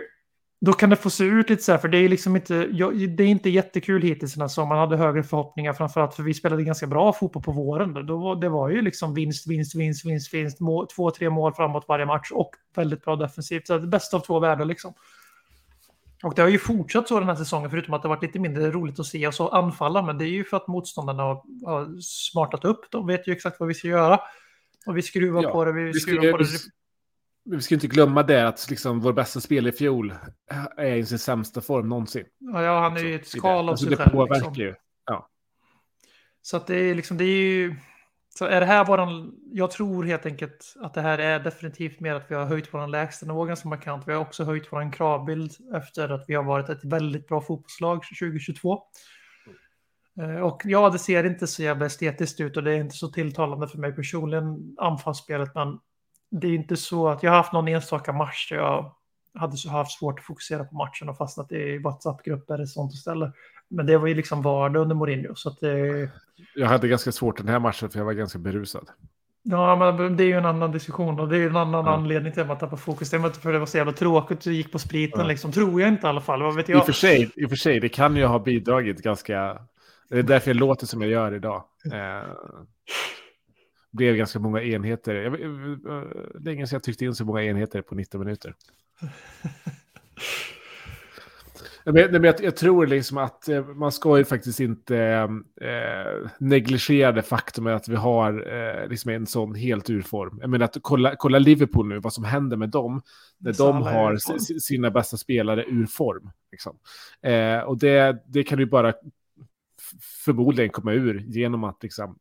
då kan det få se ut lite så här, för det är liksom inte, det är inte jättekul hittills den här sommaren. Man hade högre förhoppningar, framförallt för vi spelade ganska bra fotboll på våren. Då var, det var ju liksom vinst, vinst, vinst, vinst, vinst, mål, två, tre mål framåt varje match och väldigt bra defensivt. Så det bästa av två världar liksom. Och det har ju fortsatt så den här säsongen, förutom att det har varit lite mindre roligt att se oss anfalla, men det är ju för att motståndarna har, har smartat upp. De vet ju exakt vad vi ska göra. Och vi skruvar
Ja,
på det, vi,
Vi ska,
skruvar på det.
vi, vi ska inte glömma det att liksom vår bästa spel i fjol är i sin sämsta form någonsin.
Ja, ja, han är ju ett skal av
alltså,
sig
det
själv.
påverkar
Liksom.
ju.
Så att det är liksom, det är ju... Så är det här våran... Jag tror helt enkelt att det här är definitivt mer att vi har höjt våran lägstanivå ganska markant. Vi har också höjt våran kravbild efter att vi har varit ett väldigt bra fotbollslag 2022. Eh, och ja, det ser inte så jävla estetiskt ut och det är inte så tilltalande för mig personligen, anfallsspelet, men det är inte så att jag har haft någon enstaka match där jag hade så haft svårt att fokusera på matchen och fastnat i WhatsApp-grupper och sånt istället. Men det var ju liksom vardag under Mourinho, så det...
Jag hade ganska svårt den här matchen för jag var ganska berusad.
Ja, men det är ju en annan diskussion och det är ju en annan
Ja.
anledning till att man tappar fokus. Det var inte för det var så jävla tråkigt att gick på spriten
Ja.
liksom. Tror jag inte i alla fall. Vad vet
I
jag?
och, för sig, I och för sig, det kan ju ha bidragit ganska... Det är därför jag låter som jag gör idag. Eh, blev ganska många enheter. Jag, eh, länge sedan jag tryckte in så många enheter på 19 minuter. (laughs) Men, jag, jag tror liksom att eh, man ska ju faktiskt inte eh, negligera det faktum att vi har eh, liksom en sån helt ur form. Jag menar att kolla, kolla Liverpool nu, vad som händer med dem när de har sina bästa spelare ur form. Liksom. Eh, och det, det kan du bara förmodligen komma ur genom att liksom, eh,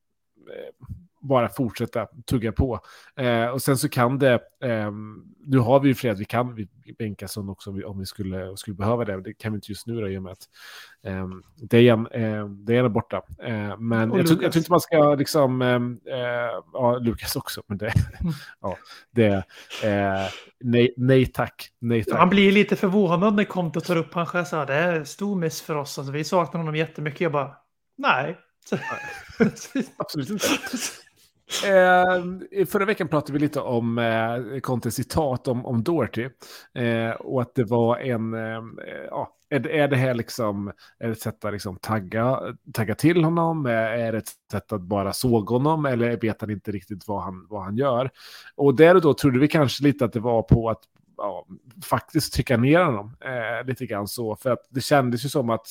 bara fortsätta tugga på. Eh, och sen så kan det, ehm, nu har vi ju flera, vi kan vi bänka som också om vi, om vi skulle, skulle behöva det. Det kan vi inte just nu då, i och med att um, Dejan, eh, Dejan är borta. Eh, men jag, tror- jag tror inte man ska liksom, ehm, eh, ja, Lukas också, men det, (laughs) ja, det, eh, nej, nej tack, nej tack.
Han blir lite förvånad när Conte tar upp han. Så här, det är stor miss för oss. Alltså, vi saknar honom jättemycket. Jag bara, nej. (laughs)
Absolut inte. Eh, förra veckan pratade vi lite om eh, Contes citat om, om Doherty. Eh, och att det var en, eh, ja, är, det- är det här liksom är det ett sätt att liksom tagga, tagga till honom? Eh, är det ett sätt att bara såga honom? Eller vet han inte riktigt vad han, vad han gör? Och där och då trodde vi kanske lite att det var på att ja, faktiskt trycka ner honom eh, lite grann så. För att det kändes ju som att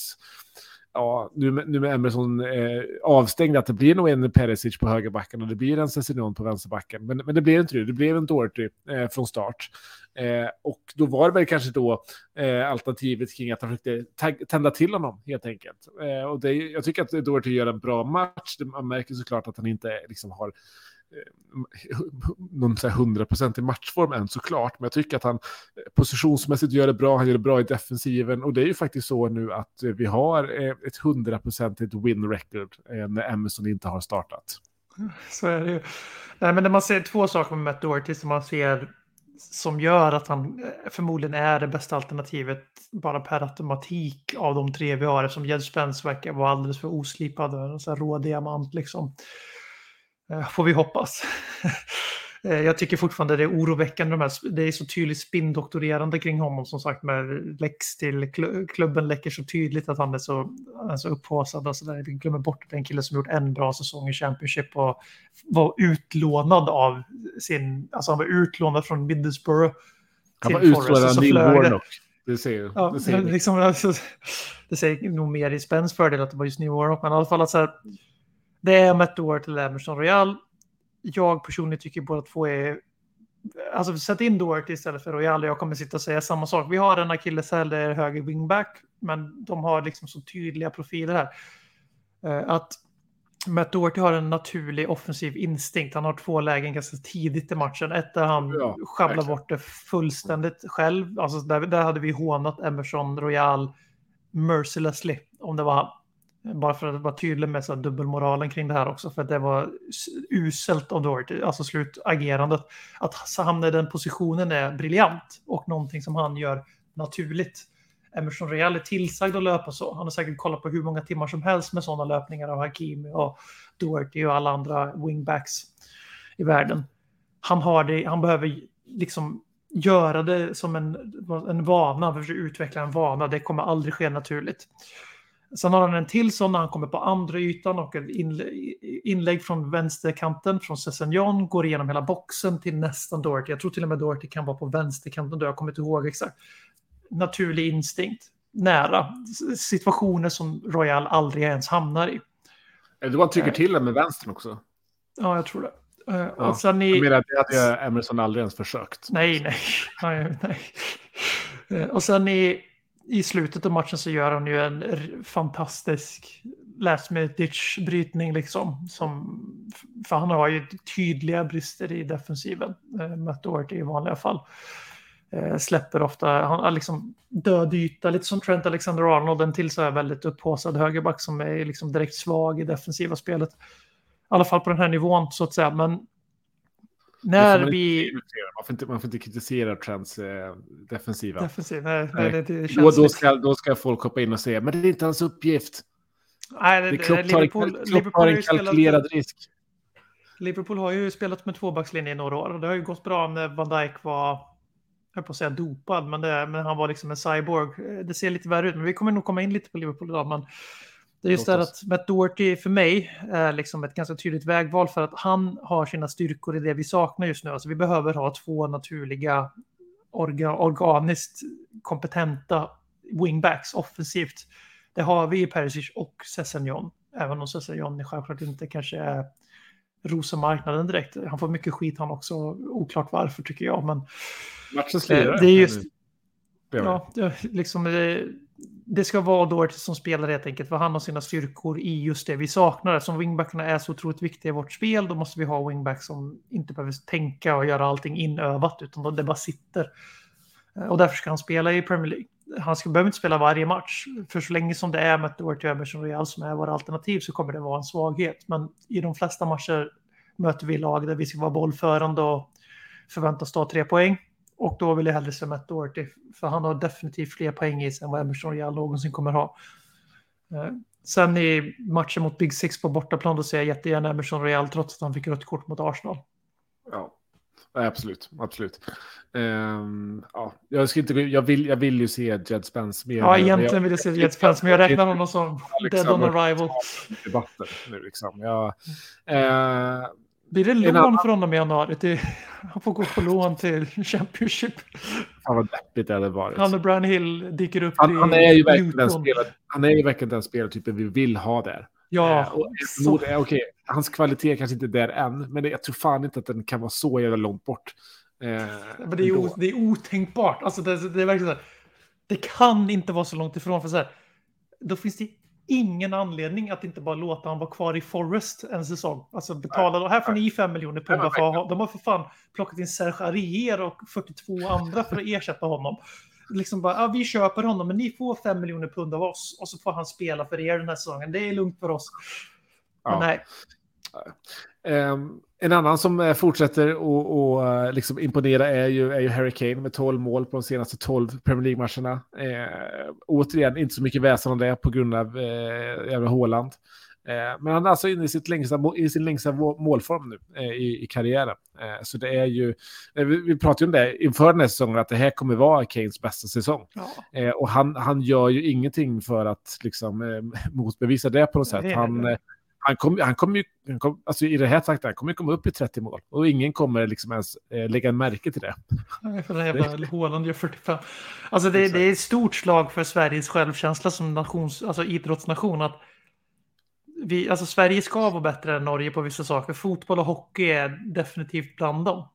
ja, nu, med- nu med Emerson eh, avstängd, att det blir nog en Perisic på högerbacken och det blir en Cessignon på vänsterbacken. Men, men det blev inte det, det blev en Doherty eh, från start. Eh, och då var det väl kanske då eh, alternativet kring att han försökte tända till honom helt enkelt. Eh, och det, jag tycker att Doherty gör en bra match. Man märker såklart att han inte liksom har Eh, någon så här hundraprocentig matchform än såklart, men jag tycker att han eh, positionsmässigt gör det bra, han gör det bra i defensiven och det är ju faktiskt så nu att eh, vi har ett hundraprocentigt win record när Emerson inte har startat.
Så är det ju. Nej, men när man ser två saker med Matt Doherty som man ser som gör att han förmodligen är det bästa alternativet bara per automatik av de tre vi har eftersom Jed Spence verkar vara alldeles för oslipad och en sån här rå diamant liksom. Eh, Får vi hoppas. (laughs) Eh, Jag tycker fortfarande det är oroväckande. De här, det är så tydligt spindoktorerande kring honom som sagt med läcks till klu- klubben läcker så tydligt att han är så, han är så upphaussad. och så där. Vi glömmer bort att det är en kille som gjort en bra säsong i Championship och var utlånad av sin, alltså han var utlånad från Middlesbrough.
Han var utslådd av Neil. Warnock. Det ser,
Ja,
det ser
liksom, alltså, det säger nog mer i Spens fördel att det var just New Warnock, men i alla fall att så här, det är Matt Doherty eller Emerson Royal. Jag personligen tycker båda två är... Alltså sätt in Doherty istället för Royal jag kommer sitta och säga samma sak. Vi har en akilleshäl, det är höger wingback, men de har liksom så tydliga profiler här. Eh, Att Matt Doherty har en naturlig offensiv instinkt. Han har två lägen ganska tidigt i matchen. Ett där han
Ja,
sjabblar bort det fullständigt själv. Alltså där, där hade vi hånat Emerson Royal mercilessly. Om det var bara för att vara tydlig med så här dubbelmoralen kring det här också. För att det var uselt av Doherty, alltså slutagerandet. Att hamna i den positionen är briljant och någonting som han gör naturligt. Emerson Real är tillsagd att löpa så. Han har säkert kollat på hur många timmar som helst med sådana löpningar av Hakimi och Doherty och alla andra wingbacks i världen. Han, har det, han behöver liksom göra det som en, en vana, han utveckla en vana. Det kommer aldrig ske naturligt. Sen har han en till sån när han kommer på andra ytan och ett inlä- inlägg från vänsterkanten från Sessignon går igenom hela boxen till nästan Doherty. Jag tror till och med Doherty kan vara på vänsterkanten då, jag kommer inte ihåg exakt. Naturlig instinkt, nära. Situationer som Royal aldrig ens hamnar i.
Eller man trycker till den med vänstern också.
Ja, jag tror det. Eh,
Ja,
Och sen
Jag
i...
menar, det hade Emerson aldrig ens försökt.
Nej, nej. nej, nej. Eh, Och sen i, i slutet av matchen så gör han ju en fantastisk last minute ditch brytning liksom. Som, för han har ju tydliga brister i defensiven. Eh, Matt Doherty i vanliga fall. Eh, släpper ofta, han har liksom död yta, lite som Trent Alexander-Arnold. En till så här väldigt upphaussad högerback som är liksom direkt svag i defensiva spelet. I alla fall på den här nivån så att säga. Men när
man
vi...
Man får inte, man får inte kritisera Trents eh, defensiva.
Defensiv, nej,
Nej.
nej. Det,
Då,
känns
då,
lite-
ska, då ska folk hoppa in och säga, men det är inte hans uppgift.
Nej, det,
Det Klopp tar,
Liverpool,
Klopp
Liverpool,
har
har
en kalkylerad risk.
Liverpool har ju spelat med tvåbackslinje i några år och det har ju gått bra när Van Dijk var, jag på att säga dopad, men, det, men han var liksom en cyborg. Det ser lite värre ut, men vi kommer nog komma in lite på Liverpool idag. Men det är just det att Matt Doherty för mig är liksom ett ganska tydligt vägval för att han har sina styrkor i det vi saknar just nu. Alltså vi behöver ha två naturliga, orga, organiskt kompetenta wingbacks offensivt. Det har vi i Perisic och Sessignon. Även om Sessignon självklart inte kanske är rosa marknaden direkt. Han får mycket skit han också. Oklart varför tycker jag. Men
Matchens
eh, det är just
Ja.
Ja, det, liksom, det, det ska vara Doherty som spelar helt enkelt, för han har sina styrkor i just det vi saknar. Som wingbackarna är så otroligt viktiga i vårt spel, då måste vi ha wingbacks som inte behöver tänka och göra allting inövat, utan det bara sitter. Eh, och därför ska han spela i Premier League. Han ska, behöver inte spela varje match, för så länge som det är med Doherty och Real som är våra alternativ så kommer det vara en svaghet. Men i de flesta matcher möter vi lag där vi ska vara bollförande och förväntas ta tre poäng. Och då vill jag hellre se Matt Doherty, för han har definitivt fler poäng i sig än vad Emerson Real någonsin kommer ha. Eh, Sen i matchen mot Big Six på bortaplan, då ser jag jättegärna Emerson Real trots att han fick rött kort mot Arsenal.
Ja, absolut. absolut. Ehm, ja, jag, ska inte, jag, vill, jag vill ju se Jed Spence mer.
Ja, egentligen
jag-
vill jag se Jets Spence, men jag räknar honom som
Liksom,
dead on arrival.
Debatten nu liksom. Jag, eh,
Blir det lån
annan-
för honom i januari? Till, han får gå på lån till Championship.
fan vad deppigt det hade varit.
Han och Brian Hill dyker upp
Han,
i
han är ju verkligen den spelare, han är ju verkligen den spelartypen vi vill ha där.
Ja,
Eh, och,
så-
eh, okej, hans kvalitet kanske inte är där än, men jag tror fan inte att den kan vara så jävla långt bort. Eh,
Men det, är, o, det är otänkbart. Alltså det, det är verkligen så här. Det kan inte vara så långt ifrån. För så här, då finns det ingen anledning att inte bara låta honom vara kvar i Forest en säsong. Alltså betala, här får ni 5 miljoner pund. För ha- De har för fan plockat in Serge Arrier och 42 andra för att ersätta honom. Liksom bara, ja, vi köper honom, men ni får 5 miljoner pund av oss. Och så får han spela för er den här säsongen. Det är lugnt för oss. Men
Ja.
nej,
Ehm, en annan som eh, fortsätter att och, eh, liksom imponera är ju, är ju Harry Kane med 12 mål på de senaste 12 Premier League-matcherna. Eh, återigen, inte så mycket väsen om det på grund av eh, jävla Haaland. Eh, men han är alltså inne i, sitt längsta, i sin längsta må- målform nu eh, i, i karriären. Eh, så det är ju, vi, vi pratade ju om det inför den här säsongen, att det här kommer vara Kanes bästa säsong.
ja.
Och han, han gör ju ingenting för att liksom, (laughs) motbevisa det på något sätt. Han, han kommer han kom ju, han kom, alltså i det här takten, han kommer ju komma upp i 30 mål. Och ingen kommer liksom ens eh, lägga en märke till det.
Nej, För den jävla Håland gör 45. Alltså det, det är ett stort slag för Sveriges självkänsla som nations, alltså idrottsnation. Att vi, alltså Sverige ska vara bättre än Norge på vissa saker. Fotboll och hockey är definitivt bland dem.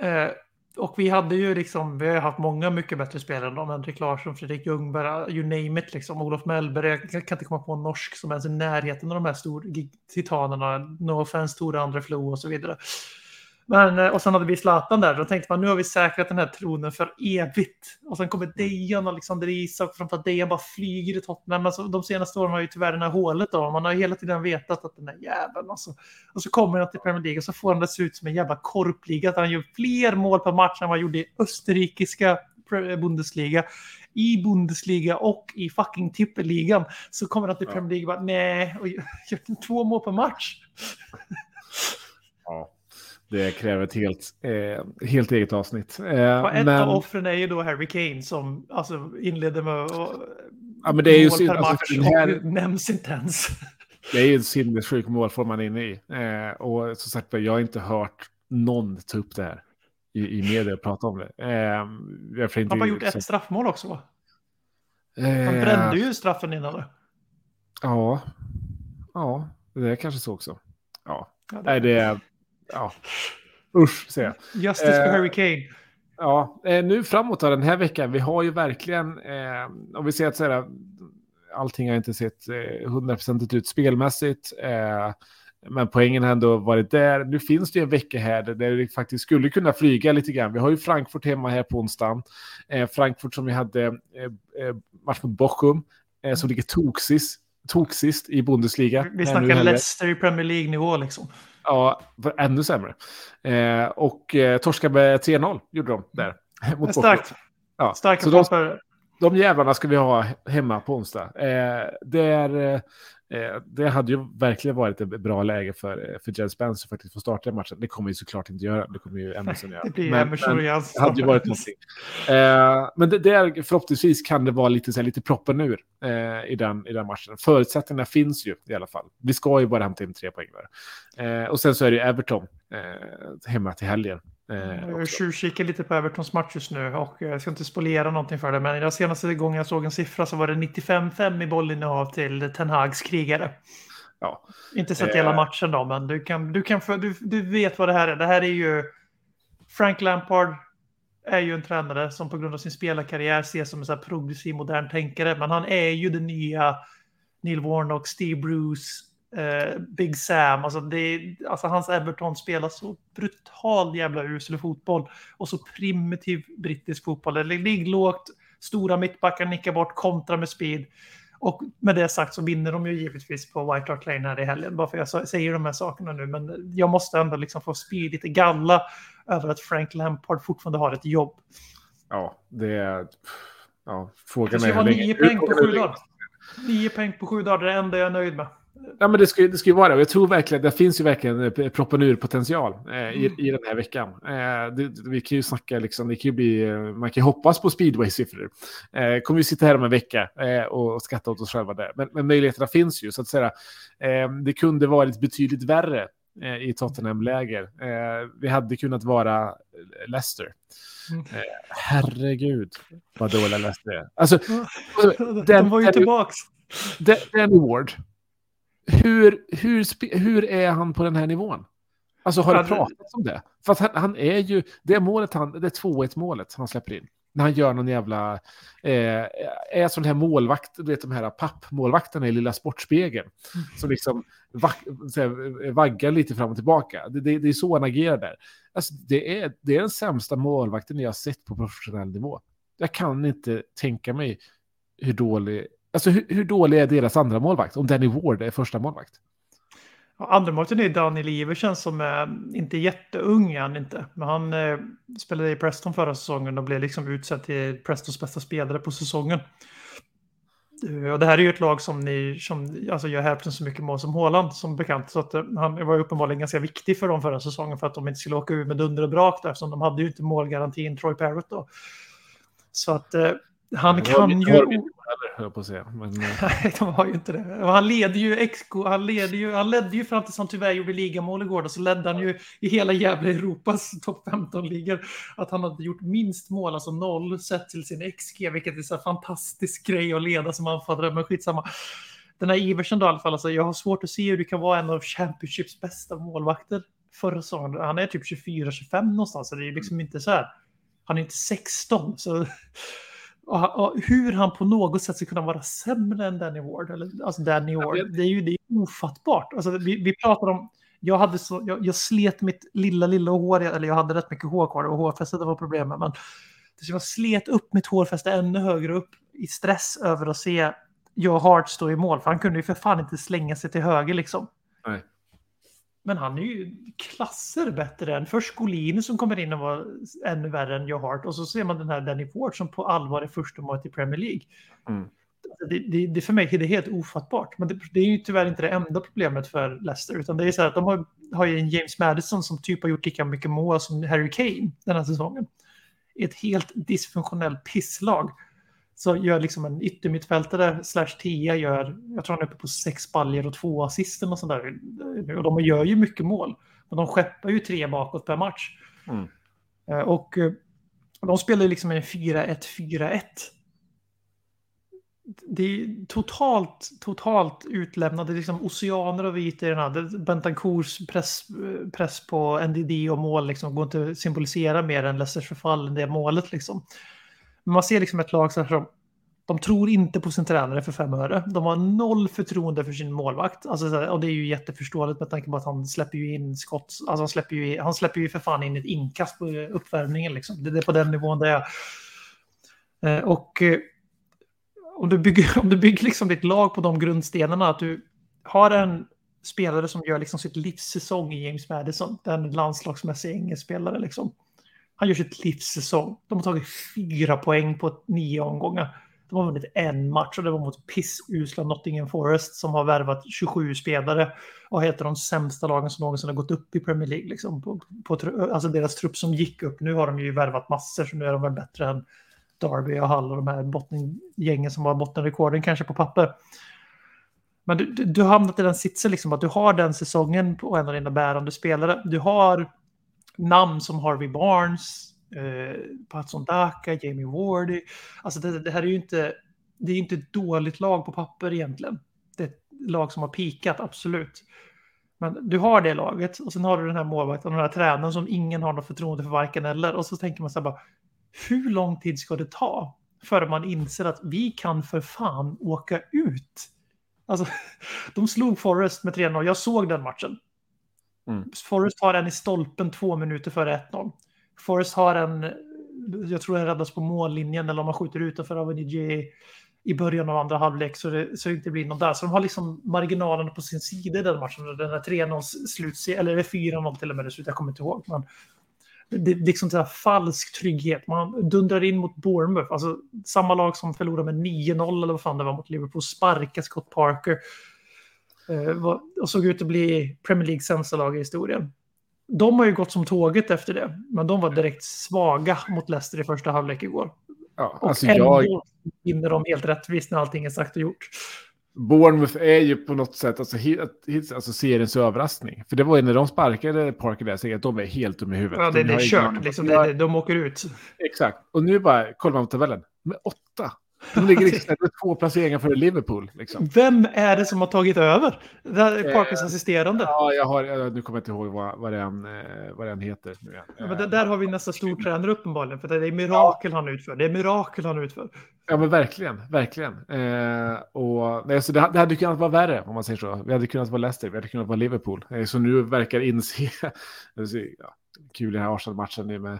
Eh, och vi hade ju liksom, vi har haft många mycket bättre spelare än dem. Henrik Larsson, Fredrik Ljungberg, you name it liksom. Olof Mellberg, jag kan inte komma på en norsk som ens är i närheten av de här stor, titanerna. No offense, Tore André Flo och så vidare. Men, eh, och sen hade vi Zlatan där, då tänkte man nu har vi säkrat den här tronen för evigt. Och sen kommer Dejan och Alexander Isak, framförallt Dejan bara flyger i Tottenham. Alltså, de senaste åren har ju tyvärr det här hålet då, man har hela tiden vetat att den där jäveln alltså. Och så kommer han till Premier League och så får han det se ut som en jävla korpliga, att han gör fler mål per match än vad han gjorde i österrikiska Pre- Bundesliga, i Bundesliga och i fucking tippeligan så kommer han till. Premier League och bara nej, och gör två mål per match.
Ja. Det kräver ett helt, eh, helt eget avsnitt. Eh,
ett
men,
av offren är ju då Harry Kane som alltså, inledde med att
ja, men det är ju
mål per
alltså,
match
här,
och nämns inte ens.
det är ju en sinnessjuk målform man är inne i. Eh, och som sagt, jag har inte hört någon ta upp det här i, i media och prata om det. Eh, inte,
Han har gjort
liksom-
ett straffmål också va? Han
Eh,
brände ju straffen innan det.
Ja, ja, det är kanske så också. Ja,
Ja, det-
nej det är, ja, usch säger jag.
Justice för
Eh,
Harry Kane.
Ja, eh, nu framåt den här veckan, vi har ju verkligen, eh, om vi ser att så här, allting har inte sett eh, hundraprocentigt ut spelmässigt, eh, men poängen har ändå varit där. Nu finns det ju en vecka här där det faktiskt skulle kunna flyga lite grann. Vi har ju Frankfurt hemma här på onsdagen. Eh, Frankfurt som vi hade eh, eh, match mot Bochum, eh, som ligger toksist, toksist i Bundesliga.
Vi snackar. Leicester i Premier League-nivå liksom.
Ja, ännu sämre. Eh, och eh, torskade med 3-0 gjorde de där. Mot Bochum.
Starkt.
Ja.
Starka
Så de,
papper.
de jävlarna ska vi ha hemma på onsdag. Eh, där, eh, det hade ju verkligen varit ett bra läge för, för Jens Spence att faktiskt få starta matchen. Det kommer vi såklart inte göra. Det kommer ju Emerson göra. (laughs)
Det
Men- men det hade ju varit någonting. Eh, men det, där förhoppningsvis kan det vara lite, så här, lite proppen ur eh, i, den, i den matchen. Förutsättningarna finns ju i alla fall. Vi ska ju bara hämta in tre poäng där. Eh, och sen så är det ju Everton eh, hemma till helgen. Eh,
Jag tjuvkikar lite på Evertons match just nu och jag ska inte spolera någonting för det. Men den senaste gången jag såg en siffra så var det 95-5 i bollinnehav till Ten Hags krigare.
Ja.
Inte sett
Eh.
hela matchen då, men du, kan, du, kan, du, du vet vad det här är. Det här är ju... Frank Lampard är ju en tränare som på grund av sin spelarkarriär ses som en så progressiv modern tänkare. Men han är ju den nya Neil Warnock, Steve Bruce, eh, Big Sam. Alltså, det, alltså hans Everton spelar så brutal jävla usel fotboll och så primitiv brittisk fotboll. Det ligger lågt, stora mittbackar nickar bort, kontra med speed. Och med det sagt så vinner de ju givetvis på White Hart Lane här i helgen. Bara för jag säger de här sakerna nu. Men jag måste ändå liksom få spy lite galla över att Frank Lampard fortfarande har ett jobb.
Ja, det är... Ja,
Det
frågan
ska
är... hur länge-
nio poäng på sju dagar. Nio poäng på sju dagar, det är det enda jag är nöjd med.
Ja, men det ska, det ska ju vara det. Och Jag tror verkligen, det finns ju verkligen eh, proppen eh, i,
Mm.
i den här veckan. Eh, det, vi kan ju snacka, liksom, det kan ju bli, eh, man kan ju hoppas på speedway-siffror. Eh, kommer vi sitta här om en vecka eh, och skratta åt oss själva där. Men, men möjligheterna finns ju, så att säga. Eh, det kunde varit betydligt värre i Tottenham-läger. Vi hade kunnat vara Leicester.
Mm.
Herregud, vad dåliga Leicester är. Alltså, (laughs)
De
den-
var ju
den-
tillbaks.
Da- Danny Ward, hur, hur, hur är han på den här nivån? Alltså har det
det-
pratats om det? För han, han är ju, det målet han, det är 2-1 målet han släpper in. När han gör någon jävla, eh, är sån här målvakt, du vet de här pappmålvakterna i lilla Sportspegeln. Som liksom vack, här, vaggar lite fram och tillbaka. Det, det, det är så han agerar där. Alltså, det, är, det är den sämsta målvakten jag har sett på professionell nivå. Jag kan inte tänka mig hur dålig Alltså hur, hur dålig är deras andra målvakt? Om Danny Ward är första målvakt.
Andra målvakten är Daniel Iversen som är inte jätteung är han inte. Men han eh, spelade i Preston förra säsongen och blev liksom utsedd till Prestons bästa spelare på säsongen. Eh, och det här är ju ett lag som, ni, som alltså gör hälften så mycket mål som Håland som bekant. Så att, eh, han var ju uppenbarligen ganska viktig för dem förra säsongen för att de inte skulle åka ur med dunder och brak där eftersom de hade ju inte målgarantin Troy Parrott då. Så att eh, han
Det
kan ju...
har inte heller, jag på att säga. Men, eh, (laughs)
Nej, de har ju inte det. Och Han leder ju XK, han, leder ju, han ledde ju fram tills han tyvärr gjorde ligamål igår. Och så ledde han ju i hela jävla Europas (laughs) topp 15-ligor. Att han hade gjort minst mål, alltså noll, sett till sin XG. Vilket är så här fantastisk grej att leda som anfallare, men skitsamma. Den här Iversen då i alla fall, alltså, jag har svårt att se hur du kan vara en av Championships bästa målvakter förra säsongen. Han är typ 24-25 någonstans, så det är liksom inte så här. Han är inte 16, så och, och hur han på något sätt ska kunna vara sämre än Danny Ward, eller, alltså Danny Ward, det är ju det är ofattbart. Alltså, vi, vi pratar om, jag, hade så, jag, jag slet mitt lilla, lilla hår, eller jag hade rätt mycket hår kvar och hårfästet var problemet, men så jag slet upp mitt hårfäste ännu högre upp i stress över att se Joe Hart stå i mål, för han kunde ju för fan inte slänga sig till höger liksom. Men han är ju klasser bättre än först Golini som kommer in och var ännu värre än Joe Hart. Och så ser man den här Danny Ford som på allvar är första målet i Premier League.
Mm.
Det, det, det för mig är det helt ofattbart. Men det, det är ju tyvärr inte det enda problemet för Leicester. Utan det är så här att de har, har ju en James Madison som typ har gjort lika mycket mål som Harry Kane den här säsongen. Ett helt dysfunktionellt pisslag. Så gör liksom en yttermittfältare slash tia gör, jag tror han är uppe på sex baljer och två assisten och sådär. Och de gör ju mycket mål. Men de skeppar ju tre bakåt per match.
Mm.
Eh, Och eh, de spelar ju liksom en 4-1-4-1. Det är totalt, totalt utlämnade, liksom oceaner av ytor i den här. Bentancurs press, press på NDD och mål liksom går inte att symbolisera mer än Leicesters förfall än det målet liksom. Men man ser liksom ett lag som de tror inte på sin tränare för fem öre. De har noll förtroende för sin målvakt. Alltså, och det är ju jätteförståeligt med tanke på att han släpper ju in skott. Alltså, han, släpper ju, han släpper ju för fan in ett inkast på uppvärmningen. Liksom. Det, det är på den nivån det är. Eh, och eh, om du bygger, (laughs) om du bygger liksom ditt lag på de grundstenarna, att du har en spelare som gör liksom sitt livssäsong i James Madison, den landslagsmässiga engelskspelare. Liksom. Han gör sitt livssäsong. De har tagit fyra poäng på nio omgångar. De har vunnit en match och det var mot pissusla Nottingham Forest som har värvat 27 spelare och heter de sämsta lagen som någonsin har gått upp i Premier League. Liksom, på, på, alltså deras trupp som gick upp. Nu har de ju värvat massor så nu är de väl bättre än Derby och Hull och de här bottengängen som har bottenrekorden kanske på papper. Men du, du, du har hamnat i den sitsen liksom att du har den säsongen på en av dina bärande spelare. Du har namn som Harvey Barnes, eh, Patson Daka, Jamie Wardy. Alltså det, det här är ju inte, det är inte ett dåligt lag på papper egentligen. Det är ett lag som har pikat, absolut. Men du har det laget och sen har du den här målvakten och den här tränaren som ingen har något förtroende för varken eller. Och så tänker man så här bara, hur lång tid ska det ta förrän man inser att vi kan för fan åka ut? Alltså, (laughs) de slog Forrest med 3-0. Jag såg den matchen.
Mm.
Forrest har en i stolpen två minuter före 1-0. Forrest har en, jag tror den räddas på mållinjen eller om man skjuter utanför av en DJ i början av andra halvlek så det, så det inte blir någon där. Så de har liksom marginalen på sin sida i den matchen. Den här 3-0 sluts, eller 4-0 till och med det jag kommer inte ihåg. Men det är liksom så här falsk trygghet. Man dundrar in mot Bournemouth, alltså samma lag som förlorade med 9-0 eller vad fan det var mot Liverpool, sparkar Scott Parker var- och såg ut att bli Premier Leagues sämsta lag i historien. De har ju gått som tåget efter det, men de var direkt svaga mot Leicester i första halvlek igår.
Ja,
Och
alltså
ändå
jag,
vinner de helt rättvist när allting är sagt och gjort.
Bournemouth är ju på något sätt alltså, alltså seriens överraskning. För det var ju när de sparkade Parker där, så att de är helt dumma i huvudet.
Ja, det,
De
det är kört. Liksom, det, det, de åker ut.
Exakt. Och nu bara kollar man på tabellen. Med åtta. De ligger liksom (laughs) två placeringar före Liverpool. Liksom.
Vem är det som har tagit över?
Eh,
Parkers assisterande.
Ja, jag har, nu kommer jag inte ihåg vad, vad, den, eh, vad den heter. Nu igen.
Ja, men det, där har vi nästa stortränare uppenbarligen, för det är mirakel han utför. Det är mirakel han utför.
Ja, men verkligen, verkligen. Eh, och, nej, så det, det hade kunnat vara värre, om man säger så. Vi hade kunnat vara Leicester, vi hade kunnat vara Liverpool. Eh, så nu verkar inse, (laughs) ja, kul i den här Arsenal-matchen med, eh,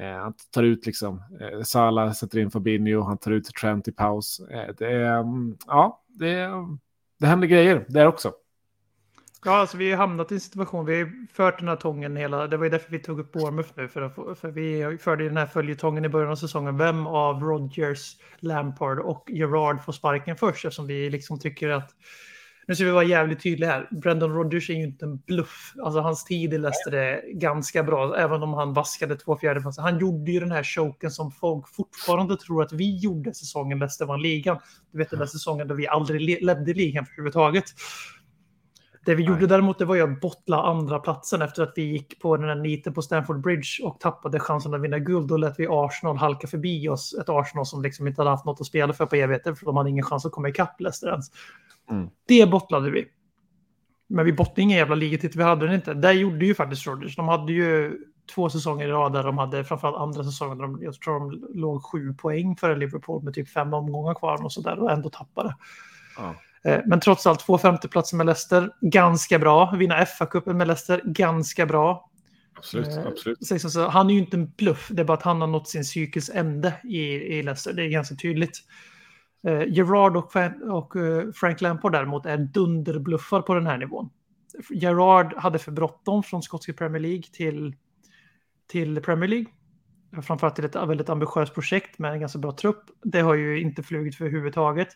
Eh, han tar ut liksom, eh, Salah sätter in Fabinho, han tar ut Trent i paus. Eh, det är, mm, ja, det, det händer grejer där också.
Ja, alltså vi har hamnat i en situation, vi har fört den här tången hela, det var ju därför vi tog upp Bournemouth nu, för, att, för vi förde den här följetongen i början av säsongen. Vem av Rodgers, Lampard och Gerard får sparken först? Eftersom vi liksom tycker att, nu ska vi vara jävligt tydliga här, Brendan Rodgers är ju inte en bluff. Alltså hans tid i Leicester är ganska bra, även om han vaskade två fjärdeplatser. Han gjorde ju den här choken som folk fortfarande tror att vi gjorde säsongen Leicester vann ligan. Du vet den där säsongen då vi aldrig le- ledde ligan överhuvudtaget. Det vi gjorde däremot det var ju att bottla andra platsen efter att vi gick på den här niten på Stamford Bridge och tappade chansen att vinna guld. Då lät vi Arsenal halka förbi oss. Ett Arsenal som liksom inte hade haft något att spela för på evigheter för de hade ingen chans att komma ikapp Leicester ens.
Mm.
Det bottlade vi. Men vi bottlade ingen jävla ligatitel, vi hade den inte. Där gjorde ju faktiskt Rodgers. De hade ju två säsonger i rad där de hade framförallt andra säsongen. där De, jag tror de låg sju poäng före Liverpool med typ fem omgångar kvar och sådär och ändå tappade.
Ja.
Eh, Men trots allt, två femteplatser med Leicester, ganska bra. Vinna FA-cupen med Leicester, ganska bra.
Absolut,
Eh,
absolut.
Så, han är ju inte en bluff, det är bara att han har nått sin cykels ände i, i Leicester. Det är ganska tydligt. Eh, Gerard och, och eh, Frank Lampard däremot är dunderbluffar på den här nivån. Gerard hade för bråttom från skotska Premier League till, till Premier League. Framförallt till ett väldigt ambitiöst projekt med en ganska bra trupp. Det har ju inte flugit för huvudtaget.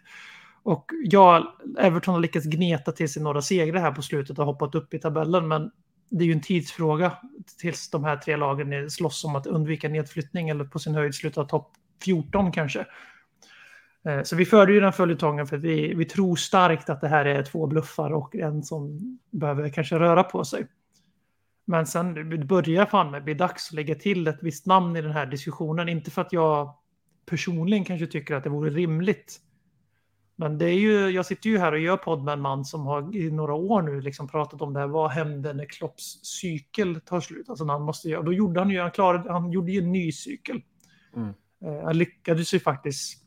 Och ja, Everton har lyckats gneta till sig några segrar här på slutet och hoppat upp i tabellen, men det är ju en tidsfråga tills de här tre lagen slåss om att undvika nedflyttning eller på sin höjd sluta topp 14 kanske. Eh, Så vi förde ju den följetongen för att vi, vi tror starkt att det här är två bluffar och en som behöver kanske röra på sig. Men sen det börjar fan med bli dags att lägga till ett visst namn i den här diskussionen. Inte för att jag personligen kanske tycker att det vore rimligt. Men det är ju, jag sitter ju här och gör podd med en man som har i några år nu liksom pratat om det här. Vad händer när Klopps cykel tar slut? Alltså han måste göra, då gjorde han ju, han klarade, han gjorde ju en ny cykel.
Mm.
Eh, Han lyckades ju faktiskt,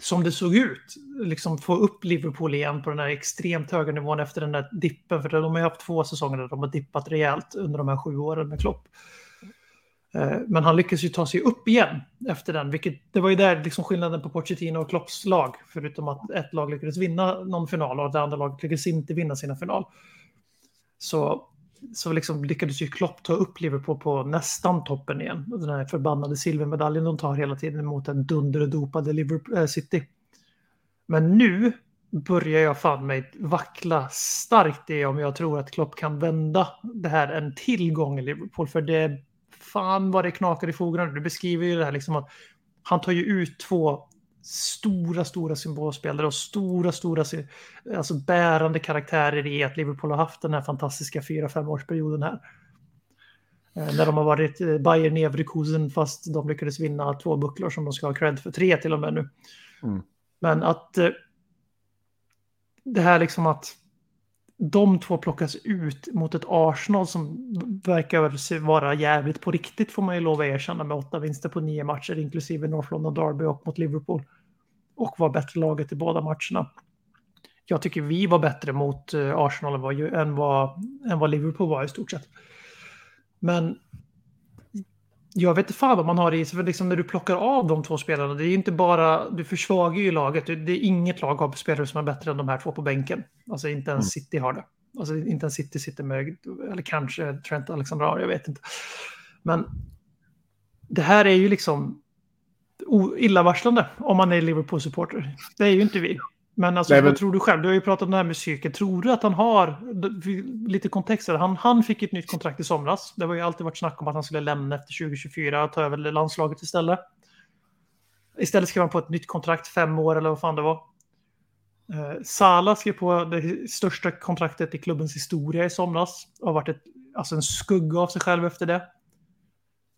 som det såg ut, liksom få upp Liverpool igen på den här extremt höga nivån efter den där dippen. För de har ju haft två säsonger där de har dippat rejält under de här sju åren med Klopp. Eh, men han lyckades ju ta sig upp igen efter den, vilket det var ju där liksom skillnaden på Pochettino och Klopps lag, förutom att ett lag lyckades vinna någon final och det andra laget lyckades inte vinna sina final. Så, så liksom lyckades ju Klopp ta upp Liverpool på nästan toppen igen. Den här förbannade silvermedaljen de tar hela tiden mot en dunderdopade Liverpool äh, City. Men nu börjar jag fan mig vackla starkt i om jag tror att Klopp kan vända det här en till gång i Liverpool. För det fan vad det knakar i fogarna. Du beskriver ju det här liksom att han tar ju ut två stora, stora symbolspelare och stora, stora sy- alltså bärande karaktärer i att Liverpool har haft den här fantastiska fyra fem årsperioden här. Eh, När de har varit eh, Bayern Leverkusen fast de lyckades vinna två bucklor som de ska ha cred för, tre till och med nu.
Mm.
Men att eh, det här liksom att de två plockas ut mot ett Arsenal som verkar vara jävligt på riktigt får man ju lov att erkänna med åtta vinster på nio matcher inklusive North London Derby och mot Liverpool. Och var bättre laget i båda matcherna. Jag tycker vi var bättre mot eh, Arsenal än vad, än vad, än vad Liverpool var i stort sett. Men jag vet inte fan vad man har i sig, för liksom när du plockar av de två spelarna, det är ju inte bara, du försvagar ju laget, det är inget lag har spelare som är bättre än de här två på bänken. Alltså inte ens City har det. Alltså inte ens City sitter med, eller kanske Trent Alexander, jag vet inte. Men det här är ju liksom illavarslande om man är Liverpool-supporter. Det är ju inte vi. Men alltså,
Nej, men-
vad tror du själv? Du har ju pratat om det här med psyket. Tror du att han har, lite kontext här, han, han fick ett nytt kontrakt i somras. Det har ju alltid varit snack om att han skulle lämna efter 2024 och ta över landslaget istället. Istället skrev han på ett nytt kontrakt, fem år eller vad fan det var. Eh, Salah skrev på det största kontraktet i klubbens historia i somras. Och har varit ett, alltså en skugga av sig själv efter det.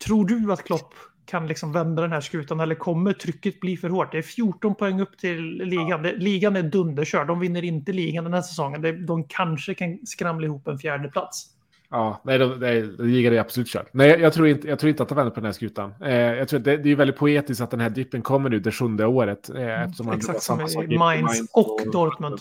Tror du att Klopp kan liksom vända den här skutan eller kommer trycket bli för hårt? Det är 14 poäng upp till ligan. Det, ligan är dunderkörd. De vinner inte ligan den här säsongen. De kanske kan skramla ihop en fjärde plats.
Ja, nej, de, nej, ligan är absolut kört. Nej, jag, jag, tror inte, jag tror inte att de vänder på den här skutan. Eh, jag tror det, det är väldigt poetiskt att den här dippen kommer nu det sjunde året. Eh, var
Exakt som i Mainz och Dortmund.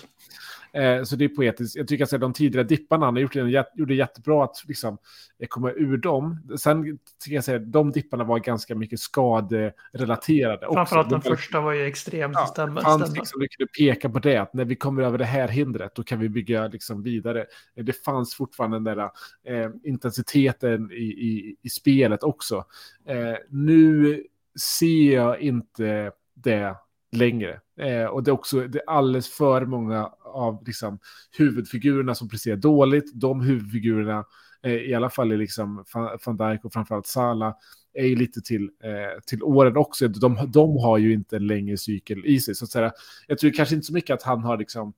Eh, så det är poetiskt. Jag tycker att de tidigare dipparna, han har gjort det, gjorde jättebra att liksom, eh, komma ur dem. Sen tycker jag säga de dipparna var ganska mycket skaderelaterade.
Framförallt den
De
första var ju extremt
Ja,
stämmer.
fanns liksom, du kunde peka på det, att när vi kommer över det här hindret, då kan vi bygga liksom vidare. Eh, Det fanns fortfarande den där eh, intensiteten i, i, i spelet också. Eh, nu ser jag inte det längre. Eh, och det är också det är alldeles för många av liksom, huvudfigurerna som presterar dåligt. De huvudfigurerna, eh, i alla fall är liksom Van Dijk och framförallt Salah, är ju lite till, eh, till åren också. De, de har ju inte en längre cykel i sig. Så att säga, jag tror kanske inte så mycket att han har liksom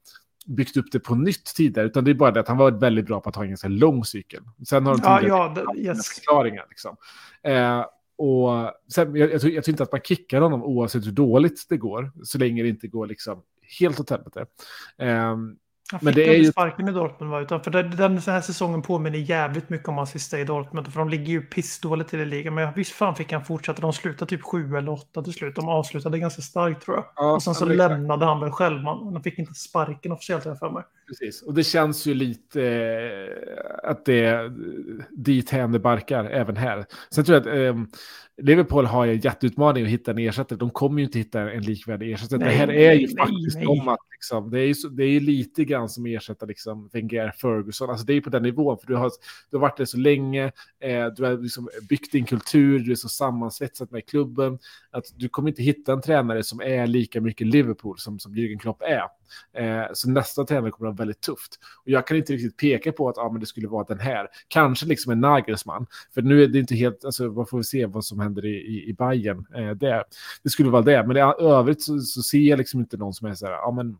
byggt upp det på nytt tidigare, utan det är bara det att han var väldigt bra på att ha en ganska lång cykel. Sen har de
Ja, ja, det, yes.
förklaringar. Liksom. Eh, och sen, jag, jag, tror, jag tror inte att man kickar honom oavsett hur dåligt det går, så länge det inte går liksom helt åt helvete. Eh,
Han
Men
fick
det är ju-
sparken i Dortmund va? Utan för den, här säsongen påminner jävligt mycket om hans sista i Dortmund. För de ligger ju pissdåligt till i ligan. Men visst fan fick han fortsätta. De slutade typ sju eller åtta till slut. De avslutade ganska starkt tror jag.
ja,
och sen så
men-
lämnade han väl själv. Man, han fick inte sparken officiellt jag för mig.
Precis. Och det känns ju lite eh, att det dit hän det barkar även här. Sen tror jag att eh, Liverpool har en jätteutmaning att hitta en ersättare. De kommer ju inte hitta en likvärdig ersättare.
Nej,
det här är ju
nej,
faktiskt
nej.
om att liksom, det är ju det är ju lite grann som att ersätta liksom Wenger Ferguson. Alltså det är ju på den nivån, för du har, du har varit där så länge, eh, du har liksom byggt din kultur, du är så sammansvetsad med klubben, att du kommer inte hitta en tränare som är lika mycket Liverpool som, som Jürgen Klopp är. Eh, så nästa tränare kommer att vara väldigt tufft. Och jag kan inte riktigt peka på att ah, men det skulle vara den här. Kanske liksom en Nagelsmann. För nu är det inte helt, alltså vad får vi se vad som händer i, i, i Bayern. Eh, det, det skulle vara det. Men i övrigt så, så ser jag liksom inte någon som är så här, ja men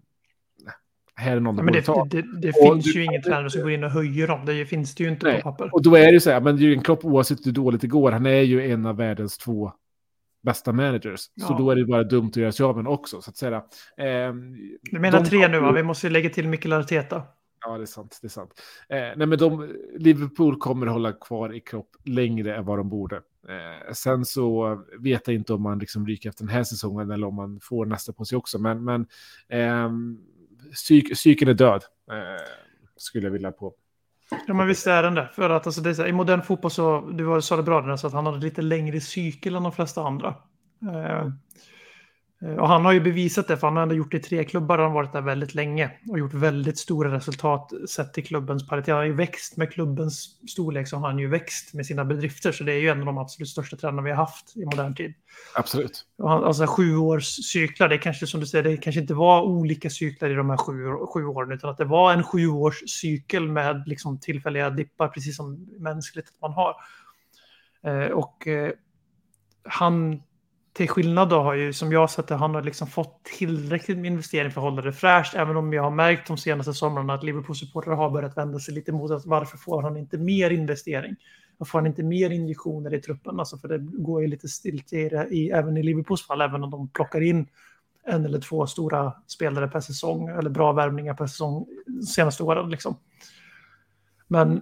här är någon
Ja, men det,
ta.
det, det
Och
finns
du-
ju ingen tränare som går in och höjer dem. Det finns det ju inte
Nej.
på papper.
Och då är det ju så här, men Jürgen Klopp oavsett hur dåligt det går, han är ju en av världens två bästa managers. Så
Ja.
då är det bara dumt att göra sig av med också, så att säga. Ehm,
Du menar
de
tre nu va? Vi måste ju lägga till Mikael Arteta.
Ja, det är sant. Det är sant. Eh, nej, men de, Liverpool kommer hålla kvar i kropp längre än vad de borde. Eh, sen så vet jag inte om man liksom ryker efter den här säsongen eller om man får nästa på sig också. Men, men ehm, psyk, psyken är död, eh, skulle jag vilja på.
Ja, men visst är den det. För att alltså, det är så, här, i modern fotboll så, du sa det bra där, så att han hade lite längre cykel än de flesta andra. Eh, och han har ju bevisat det, för han har ändå gjort det i tre klubbar, han har varit där väldigt länge och gjort väldigt stora resultat sett till klubbens paritet. Han har ju växt med klubbens storlek, så har han ju växt med sina bedrifter, så det är ju en av de absolut största tränarna vi har haft i modern tid.
Absolut.
Och han- Alltså sju års cyklar, det kanske som du säger, det kanske inte var olika cyklar i de här sju, sju åren, utan att det var en sju års cykel med liksom tillfälliga dippar, precis som mänskligt att man har. Eh, och eh, han, till skillnad då, har ju som jag har sett det, han har liksom fått tillräckligt med investering för att hålla det fräscht, även om jag har märkt de senaste somrarna att Liverpool-supportrar har börjat vända sig lite mot att varför får han inte mer investering? Varför får han inte mer injektioner i truppen? Alltså för det går ju lite stilt i, det, i även i Liverpools fall, även om de plockar in en eller två stora spelare per säsong, eller bra värvningar per säsong senaste åren. Liksom. Men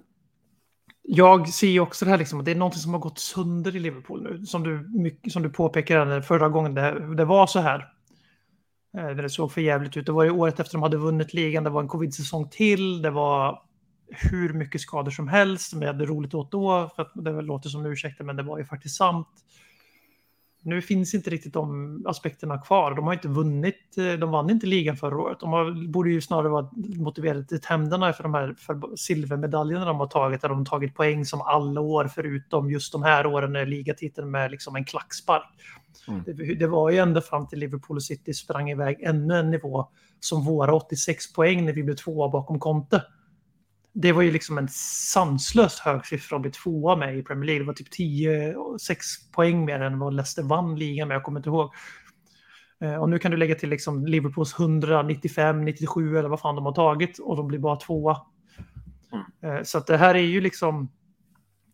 jag ser ju också det här, liksom, det är något som har gått sönder i Liverpool nu. Som du, mycket, som du påpekade förra gången det, det var så här. Eh, När det såg för jävligt ut. Det var ju året efter de hade vunnit ligan, det var en covid-säsong till, det var hur mycket skador som helst, som jag hade roligt åt då, för att det låter som ursäkter, men det var ju faktiskt sant. Nu finns inte riktigt de aspekterna kvar. De har inte vunnit, eh, de vann inte ligan förra året. De har, borde ju snarare vara motiverade till tänderna för de här för silvermedaljerna de har tagit, där de har tagit poäng som alla år förutom just de här åren när ligatiteln med liksom en klackspark.
Mm.
Det, det var ju ända fram till Liverpool och City sprang iväg ännu en nivå som våra 86 poäng när vi blev tvåa bakom Conte. Det var ju liksom en sanslöst hög siffra att bli tvåa med i Premier League. Det var typ 10, 6 poäng mer än vad Leicester vann ligan med, jag kommer inte ihåg. Eh, Och nu kan du lägga till liksom Liverpools 195, 97 eller vad fan de har tagit och de blir bara tvåa. Eh, Så att det här är ju liksom,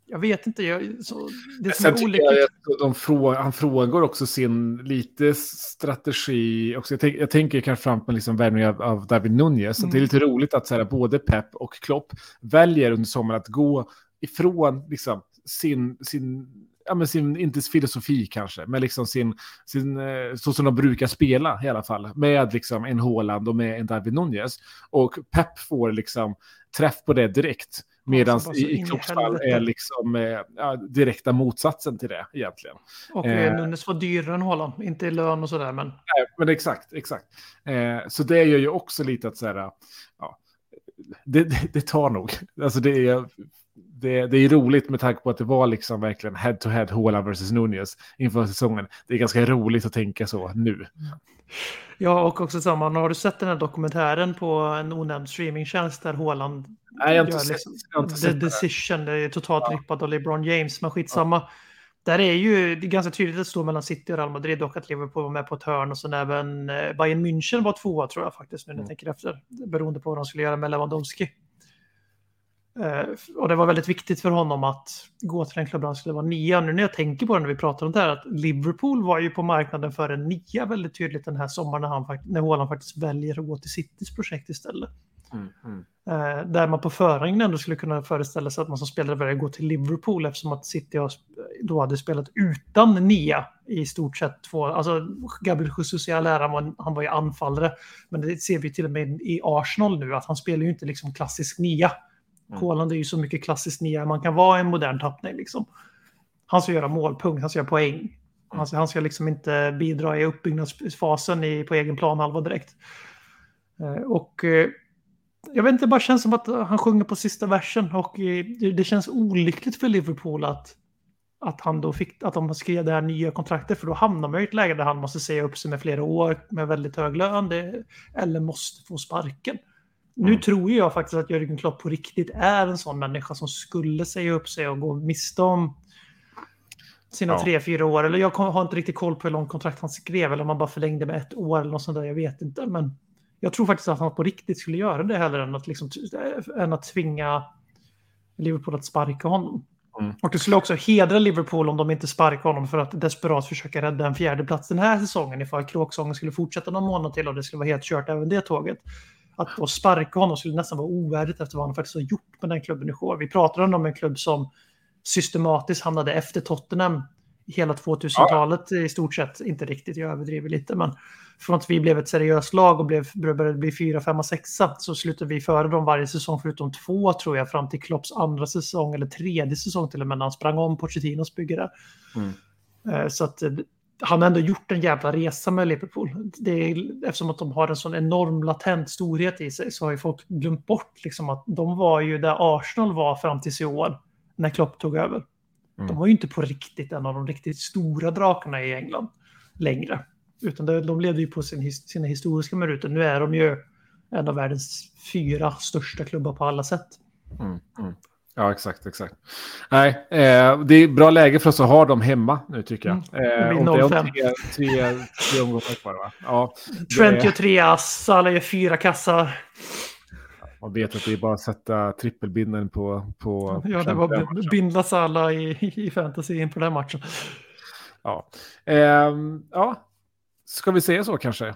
jag vet inte, jag, så, det som
Sen
är olyckligt.
jag att de frå, han frågar också sin lite strategi. Också. Jag, tänk, jag tänker kanske fram på liksom värvning av, av David Nunez. Att Det är
Mm.
lite roligt att så här, både Pep och Klopp väljer under sommaren att gå ifrån liksom, sin, sin, ja, men sin, inte filosofi kanske, men liksom sin, sin, eh, så som de brukar spela i alla fall, med liksom en Haaland och med en David Nunez. Och Pep får liksom träff på det direkt. Medan i, i Klopps är liksom eh, direkta motsatsen till det egentligen.
Och
Eh.
eh, Nunes var dyrare än Haaland, inte i lön och sådär, men
Nej, men exakt, exakt. Eh, så det gör ju också lite att så här, ja, det, det, det tar nog. Alltså det är, det, det är roligt med tanke på att det var liksom verkligen head-to-head Haaland versus Nunez inför säsongen. Det är ganska roligt att tänka så nu.
Ja, och också samma. Har du sett den här dokumentären på en onämnd streamingtjänst där Haaland
Nej, jag har inte sett-
liksom,
jag har inte
The
sett.
Decision, det är totalt rippat av LeBron James, men skitsamma. Där är ju det är ganska tydligt att står mellan City och Real Madrid och att Liverpool var med på ett hörn och sen även eh, Bayern München var tvåa tror jag faktiskt nu när jag
Mm.
tänker efter. Beroende på vad de skulle göra med Lewandowski. Eh, och det var väldigt viktigt för honom att gå till en klubb där han skulle vara nia. Nu när jag tänker på det när vi pratar om det här, att Liverpool var ju på marknaden för en nia väldigt tydligt den här sommaren när, han, när Haaland faktiskt väljer att gå till Citys projekt istället.
Mm, mm.
Eh, där man på förhand ändå skulle kunna föreställa sig att man som spelare börjar gå till Liverpool eftersom att City då hade spelat utan nia i stort sett. Två, alltså Gabriel Jesus i all ära, han var, han var ju anfallare. Men det ser vi till och med i Arsenal nu, att han spelar ju inte liksom klassisk nia.
Mm.
Är ju så mycket klassiskt nia man kan vara i en modern tappning. Liksom. Han ska göra målpunkt, han ska göra poäng. Han ska, han ska liksom inte bidra i uppbyggnadsfasen i, på egen planhalva direkt. Eh, och eh, jag vet inte, det bara känns som att han sjunger på sista versen och det, det känns olyckligt för Liverpool att, att han då fick, att de skrev det här nya kontraktet för då hamnar man i ett läge där han måste säga upp sig med flera år med väldigt hög lön det, eller måste få sparken. Nu
Mm.
tror jag faktiskt att Jörgen Klopp på riktigt är en sån människa som skulle säga upp sig och gå miste om sina
Ja.
tre, fyra år. Eller jag har inte riktigt koll på hur långt kontrakt han skrev eller om han bara förlängde med ett år eller något sånt där. Jag vet inte. Men jag tror faktiskt att han på riktigt skulle göra det hellre än att, liksom, än att tvinga Liverpool att sparka honom.
Mm.
Och det skulle också hedra Liverpool om de inte sparkar honom för att desperat försöka rädda en fjärde plats den här säsongen ifall kråksången skulle fortsätta någon månad till och det skulle vara helt kört även det tåget. Att då sparka honom skulle nästan vara ovärdigt efter vad han faktiskt har gjort med den klubben i år. Vi pratar om en klubb som systematiskt hamnade efter Tottenham hela 2000-talet i stort sett. Inte riktigt, jag överdriver lite, men från att vi blev ett seriöst lag och blev, började bli fyra, femma, sexa så slutade vi före dem varje säsong förutom två tror jag fram till Klopps andra säsong eller tredje säsong till och med när han sprang om Pochettinos bygge där.
Mm.
Eh, Så att eh, han har ändå gjort en jävla resa med Liverpool. Det är, eftersom att de har en sån enorm latent storhet i sig så har ju folk glömt bort liksom att de var ju där Arsenal var fram tills i år när Klopp tog över.
Mm.
De var ju inte på riktigt en av de riktigt stora drakarna i England längre. Utan de, de levde ju på sin, sina historiska meriter. Nu är de ju en av världens fyra största klubbar på alla sätt.
Mm, mm. Ja, exakt, exakt. Nej, eh, det är bra läge för oss att ha dem hemma nu tycker jag.
Det
Eh,
blir
det om
0-5.
tre, tre, tre omgångar kvar, va? Ja,
Trent
det-
gör tre ass, Salah gör fyra kassar.
man vet att det är bara att sätta trippelbinden på... på
Ja, det var bindla Salah i, i fantasy inför den matchen.
Ja. Ehm, ja, ska vi säga så kanske?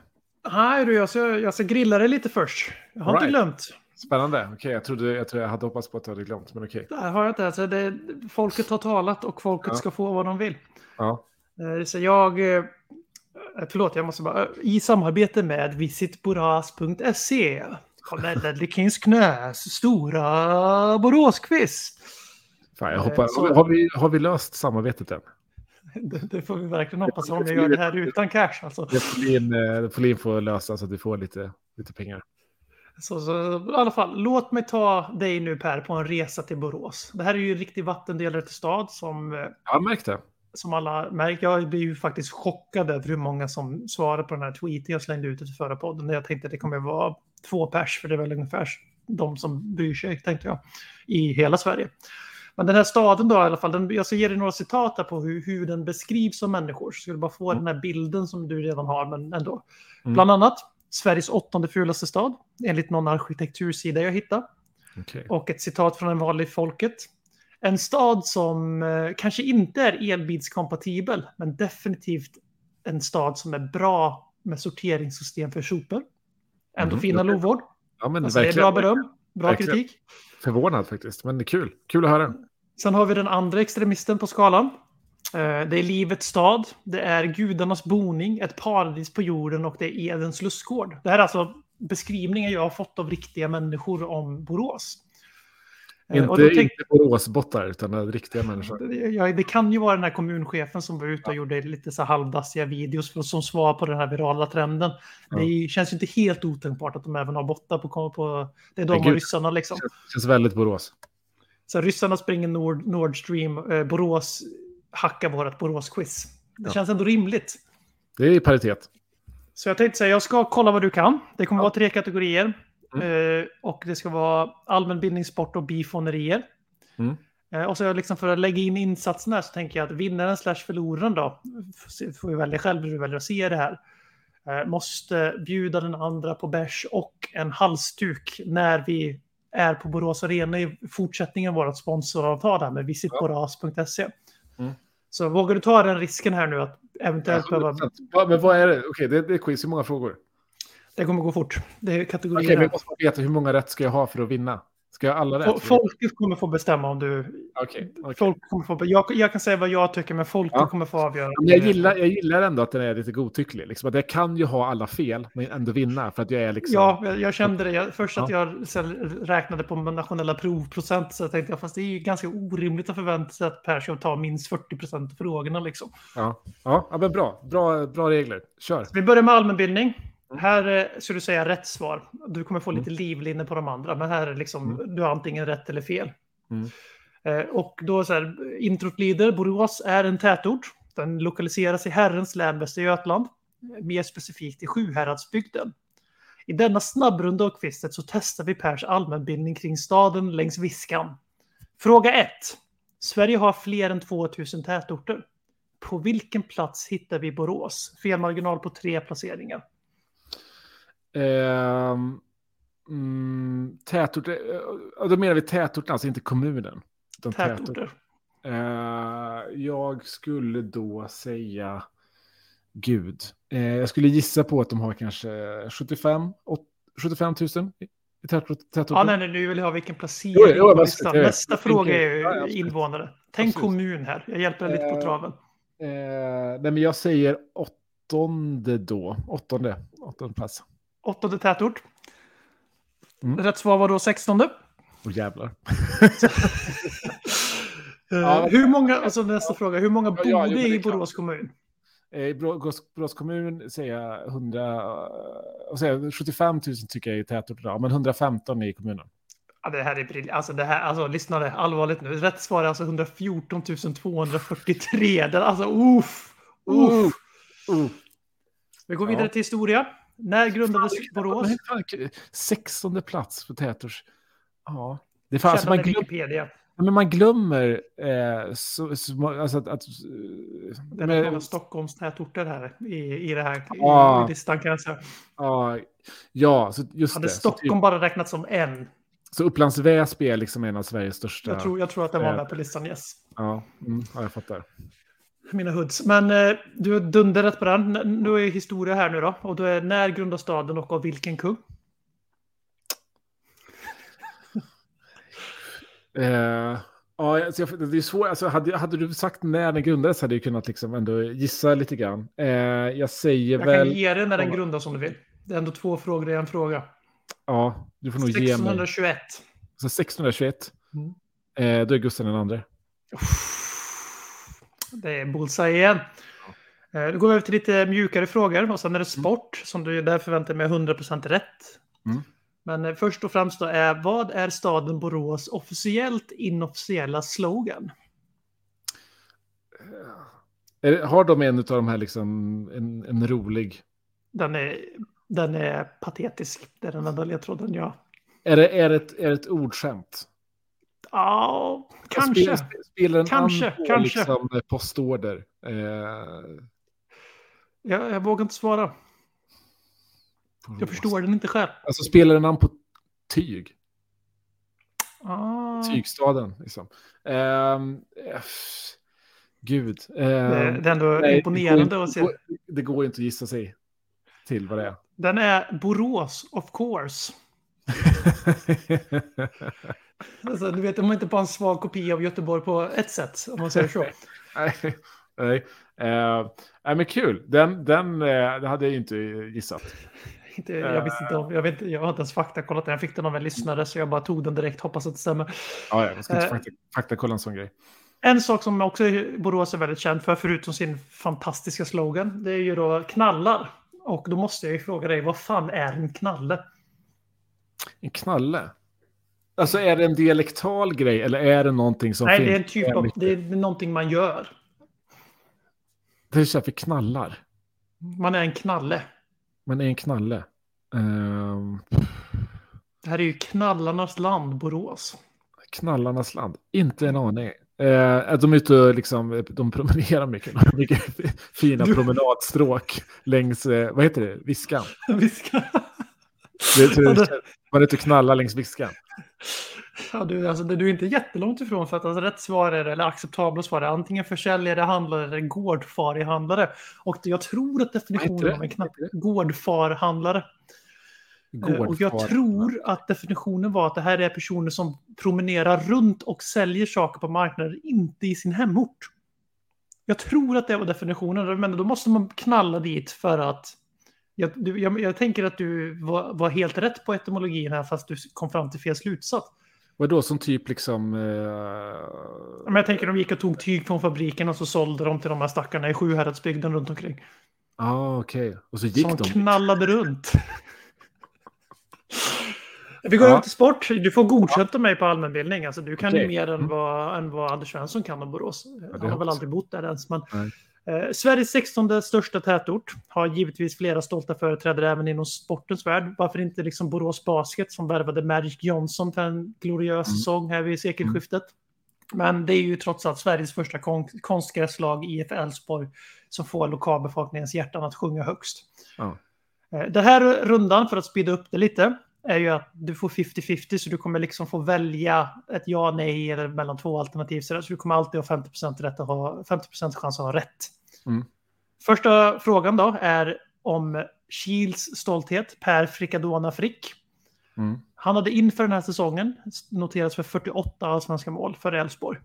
Nej du, jag ska, jag ska grilla dig lite först. Jag har
All
inte
right.
glömt.
Spännande. Okej, jag, trodde, jag tror jag hade hoppats på att du hade glömt, men okej.
Det här har jag inte. Alltså det, folket har talat och folket
Ja.
ska få vad de vill.
Ja.
Eh, Så jag... eh, Förlåt, jag måste bara... I samarbete med visitboras.se kommer Ledley Kings Knäs stora Boråsquiz.
Fan, jag
Eh,
hoppas,
så-
har, vi, har vi löst samarbetet än?
Det, det får vi verkligen hoppas om jag gör det här utan cash. Alltså.
Det får Lin, eh, det får Lin få lösa så att vi får lite, lite pengar.
Så, så, I alla fall, låt mig ta dig nu Per på en resa till Borås. Det här är ju en riktig vattendelare till stad som, eh,
Ja, jag märkte.
som alla märker. Jag blir ju faktiskt chockad över hur många som svarar på den här tweeten jag slängde ut efter förra podden. Jag tänkte att det kommer vara två pers, för det är väl ungefär de som bryr sig, tänkte jag, i hela Sverige. Men den här staden då i alla fall, den, jag ska ge dig några citat där på hur, hur den beskrivs som människor. Så skulle bara få den här bilden som du redan har, men ändå.
Mm.
Bland annat Sveriges åttonde fulaste stad, enligt någon arkitektursida jag hittade.
Okej.
Och ett citat från en vanlig folket. En stad som eh, kanske inte är elbilskompatibel, men definitivt en stad som är bra med sorteringssystem för sopor. Ändå
Mhm,
fina lovord.
Ja, men
Alltså, det är bra beröm, bra
Verkligen.
kritik.
Förvånad faktiskt, men det är kul. Kul att höra.
Sen har vi den andra extremisten på skalan. Eh, Det är livets stad, det är gudarnas boning, ett paradis på jorden och det är Edens lustgård. Det här är alltså beskrivningar jag har fått av riktiga människor om Borås. Eh,
Inte,
tänk-
inte Boråsbottar, utan riktiga människor.
Ja, det kan ju vara den här kommunchefen som var ute och gjorde lite så halvdassiga videos för, som svar på den här virala trenden.
Ja.
Det känns ju inte helt otänkbart att de även har bottar på... på det är de och ryssarna liksom.
Känns, känns väldigt Borås.
Så ryssarna springer Nord, Nord Stream, eh, Borås hackar vårt Borås-quiz. Det
Ja.
känns ändå rimligt.
Det är i paritet.
Så jag tänkte säga, jag ska kolla vad du kan. Det kommer
Ja.
vara tre kategorier.
Mm.
Eh, och det ska vara allmänbildning, sport och bifånerier.
Mm.
Eh, och så liksom för att lägga in insatsen här så tänker jag att vinnaren slash förloraren då, får vi välja själv hur du väljer att se det här, eh, måste bjuda den andra på bärs och en halsduk när vi är på Borås Arena i fortsättningen av vårt sponsoravtal här med visitboras.se.
Mm.
Så vågar du ta den risken här nu att eventuellt behöva...
Ja, men vad är det? Okej, det, det är quiz. Hur många frågor?
Det kommer gå fort. Det är
Okej,
kategorier.
men
här.
jag måste veta hur många rätt ska jag ha för att vinna? Ska jag alla rätt?
Folket kommer få bestämma om du...
Okej. okej.
Folk kommer få, jag, jag kan säga vad jag tycker, men folket
Ja.
kommer få avgöra.
Jag gillar, jag gillar ändå att den är lite godtycklig. Liksom. Att jag kan ju ha alla fel, men ändå vinna. För att jag är liksom...
Ja, jag, jag kände det. Jag, först att
Ja.
jag sen räknade på nationella provprocent så tänkte jag fast det är ju ganska orimligt att förvänta sig att Per ska ta minst 40 procent av frågorna. Liksom.
Ja, ja, ja men bra. bra. Bra regler. Kör.
Vi börjar med allmänbildning.
Mm.
Här eh, ska du säga rätt svar. Du kommer få lite livlinje på de andra, men här är liksom, du har antingen rätt eller fel.
Mm.
Eh, och då så här, introt lyder, Borås är en tätort. Den lokaliseras i Herrens län, Västergötland. Mer specifikt i Sjuhäradsbygden. I denna snabbrunda och quizet så testar vi Pers allmänbildning kring staden längs Viskan. Fråga 1. Sverige har fler än 2000 tätorter. På vilken plats hittar vi Borås? Felmarginal på tre placeringar.
Ehm, mm, tätort, eh, då menar vi tätorten, alltså inte kommunen. utan tätort.
Tätorter.
Eh, jag skulle då säga Gud. Eh, jag skulle gissa på att de har kanske 75, åt- 75 000 i tätort, tätorten.
Ja, nej, nej, nu vill jag ha vilken placering
Jo, jo,
på listan. Nästa fråga är ju
ja,
invånare. Tänk
Absolut.
kommun här. Jag hjälper dig lite på traven.
Eh, nej, men jag säger åttonde då. Åttonde, åttonde plats.
Åttonde tätort.
Mm.
Rätt svar var då sextonde.
Åh jävlar. (laughs) Ja,
hur många, alltså nästa fråga, hur många
Ja,
bor
ja, jo,
i. Borås kommun?
Eh, I Borås- Borås kommun säger jag 100, vad säger jag, 75 000 tycker jag är tätort idag, men 115 är i kommunen.
Ja, det här är briljant. Alltså, det här, alltså, lyssna det, allvarligt nu. Rätt svar är alltså 114 243. Den, alltså, uff! Uff!
Uh,
Vi går vidare till historia. När grundades Borås?
men fan, 16 plats på tätorts... Ja. Det är fan,
Källa
man,
Wikipedia.
men man glömmer eh, så, så, alltså att... att
Det är några Stockholms tätorter här i, i det här
Ja.
i, i listan kan jag säga.
ja, ja, så just
Hade
det. Så,
Stockholm
typ,
bara räknat som en?
så Upplands Väsby är liksom en av Sveriges största...
Jag tror, jag tror att den var med på listan, yes.
Ja, mm, ja, jag fattar.
Mina hoods. Men eh, du har dunderrätt på den. Nu är historia här nu då. Och då är när grundas staden och av vilken kung?
Eh, ja, alltså, jag- det är svårt. Alltså, hade, hade du sagt när den grundades hade jag kunnat liksom ändå gissa lite grann. Eh, jag säger
Jag
väl...
kan ge dig när den grundas om du vill. Det är ändå två frågor i en fråga.
Ja, du får nog ge mig.
1621.
Så 1621.
Mm.
Eh, då är Gustav den andre.
Det är bullseye igen. Eh, Då går vi över till lite mjukare frågor och sen är det sport som du där förväntar mig 100% rätt.
Mm.
Men eh, först och främst då är vad är staden Borås officiellt inofficiella slogan?
Är det- Har de en av de här liksom, en, en rolig...
Den är, den är patetisk. Det är den enda ledtråden jag...
Är det, är det, ett, är det ett ordskämt?
Ja, kanske.
Spelar, spelar den
Kanske,
an på
kanske.
liksom eh, postorder? Eh,
Jag, jag vågar inte svara. Jag förstår den inte själv.
Alltså spelar den an på tyg?
Ah,
Tygstaden, liksom. Eh, gud.
det,
Ehm,
det är ändå
nej,
imponerande
går,
att
inte-
se.
Det går inte att gissa sig till vad det är.
Den är Borås, of course. (laughs) Alltså, du vet, de är inte bara en svag kopia av Göteborg på ett sätt, om man säger så. (laughs)
nej, nej. Eh, nej, men kul. Den, den det hade jag inte gissat.
Inte, jag visste inte om, jag, vet, jag har inte ens faktakollat den. Jag fick den av en lyssnare, så jag bara tog den direkt, hoppas att det stämmer.
Ja, ja, jag ska inte fakta, faktakolla en sån grej.
En sak som också Borås är väldigt känd för, förutom sin fantastiska slogan, det är ju då knallar. Och då måste jag ju fråga dig, vad fan är en knalle?
En knalle? Alltså är det en dialektal grej eller är det någonting som
Nej,
finns?
det är en typ av, det är någonting man gör.
Det är så här för knallar.
Man är en knalle.
Men är en knalle? Ehm,
Det här är ju knallarnas land, Borås.
knallarnas land? Inte en aning. Eh, att de är ute och liksom, de promenerar mycket. De mycket (laughs) fina
Du-
promenadstråk längs, eh, vad heter det, Viskan. (laughs)
Vi ska...
Det, det,
det- (laughs)
man är ute och knallar längs Viskan.
Ja, du, alltså, du är inte jättelångt ifrån för att alltså, rätt svar är, eller acceptabla svar är antingen försäljare, handlare eller gårdfarihandlare. Och jag tror att definitionen av en knapp gårdfarhandlare. Eh, Och jag
Gårdfar-
tror att definitionen var att det här är personer som promenerar runt och säljer saker på marknaden, inte i sin hemort. Jag tror att det var definitionen, men då måste man knalla dit för att... Jag, du, jag, jag tänker att du var, var helt rätt på etymologin här, fast du kom fram till fel slutsats.
Vadå som typ liksom... Eh...
Men jag tänker de gick och tog tyg från fabriken och så sålde de till de här stackarna i Sjuhäradsbygden runt omkring.
ah, okej. Och så gick
Som
de...
knallade runt. Vi går
Ja.
över till sport. Du får godkänt av mig på allmänbildning. Alltså, du kan
Okej.
ju mer än
Mm.
vad, än vad Anders Svensson kan om Borås.
det
Han har väl aldrig bott där ens. Men,
Nej.
Eh, Sveriges 16 största tätort har givetvis flera stolta företrädare även inom sportens värld. Varför inte liksom Borås Basket som värvade Magic Johnson för en gloriös
Mm.
säsong här vid sekelskiftet. Men det är ju trots allt Sveriges första kon konstgräslag, IF Elfsborg, som får lokalbefolkningens hjärtan att sjunga högst.
Ja.
Eh, Den här rundan, för att speeda upp det lite, är ju att du får 50-50 så du kommer liksom få välja ett ja, nej eller mellan två alternativ. Så du kommer alltid ha 50% rätt att ha 50% chans att ha rätt.
Mm.
Första frågan då är om Kils stolthet, Per Fricadona Frick.
Mm.
Han hade inför den här säsongen noterats för 48 allsvenska mål för Elfsborg.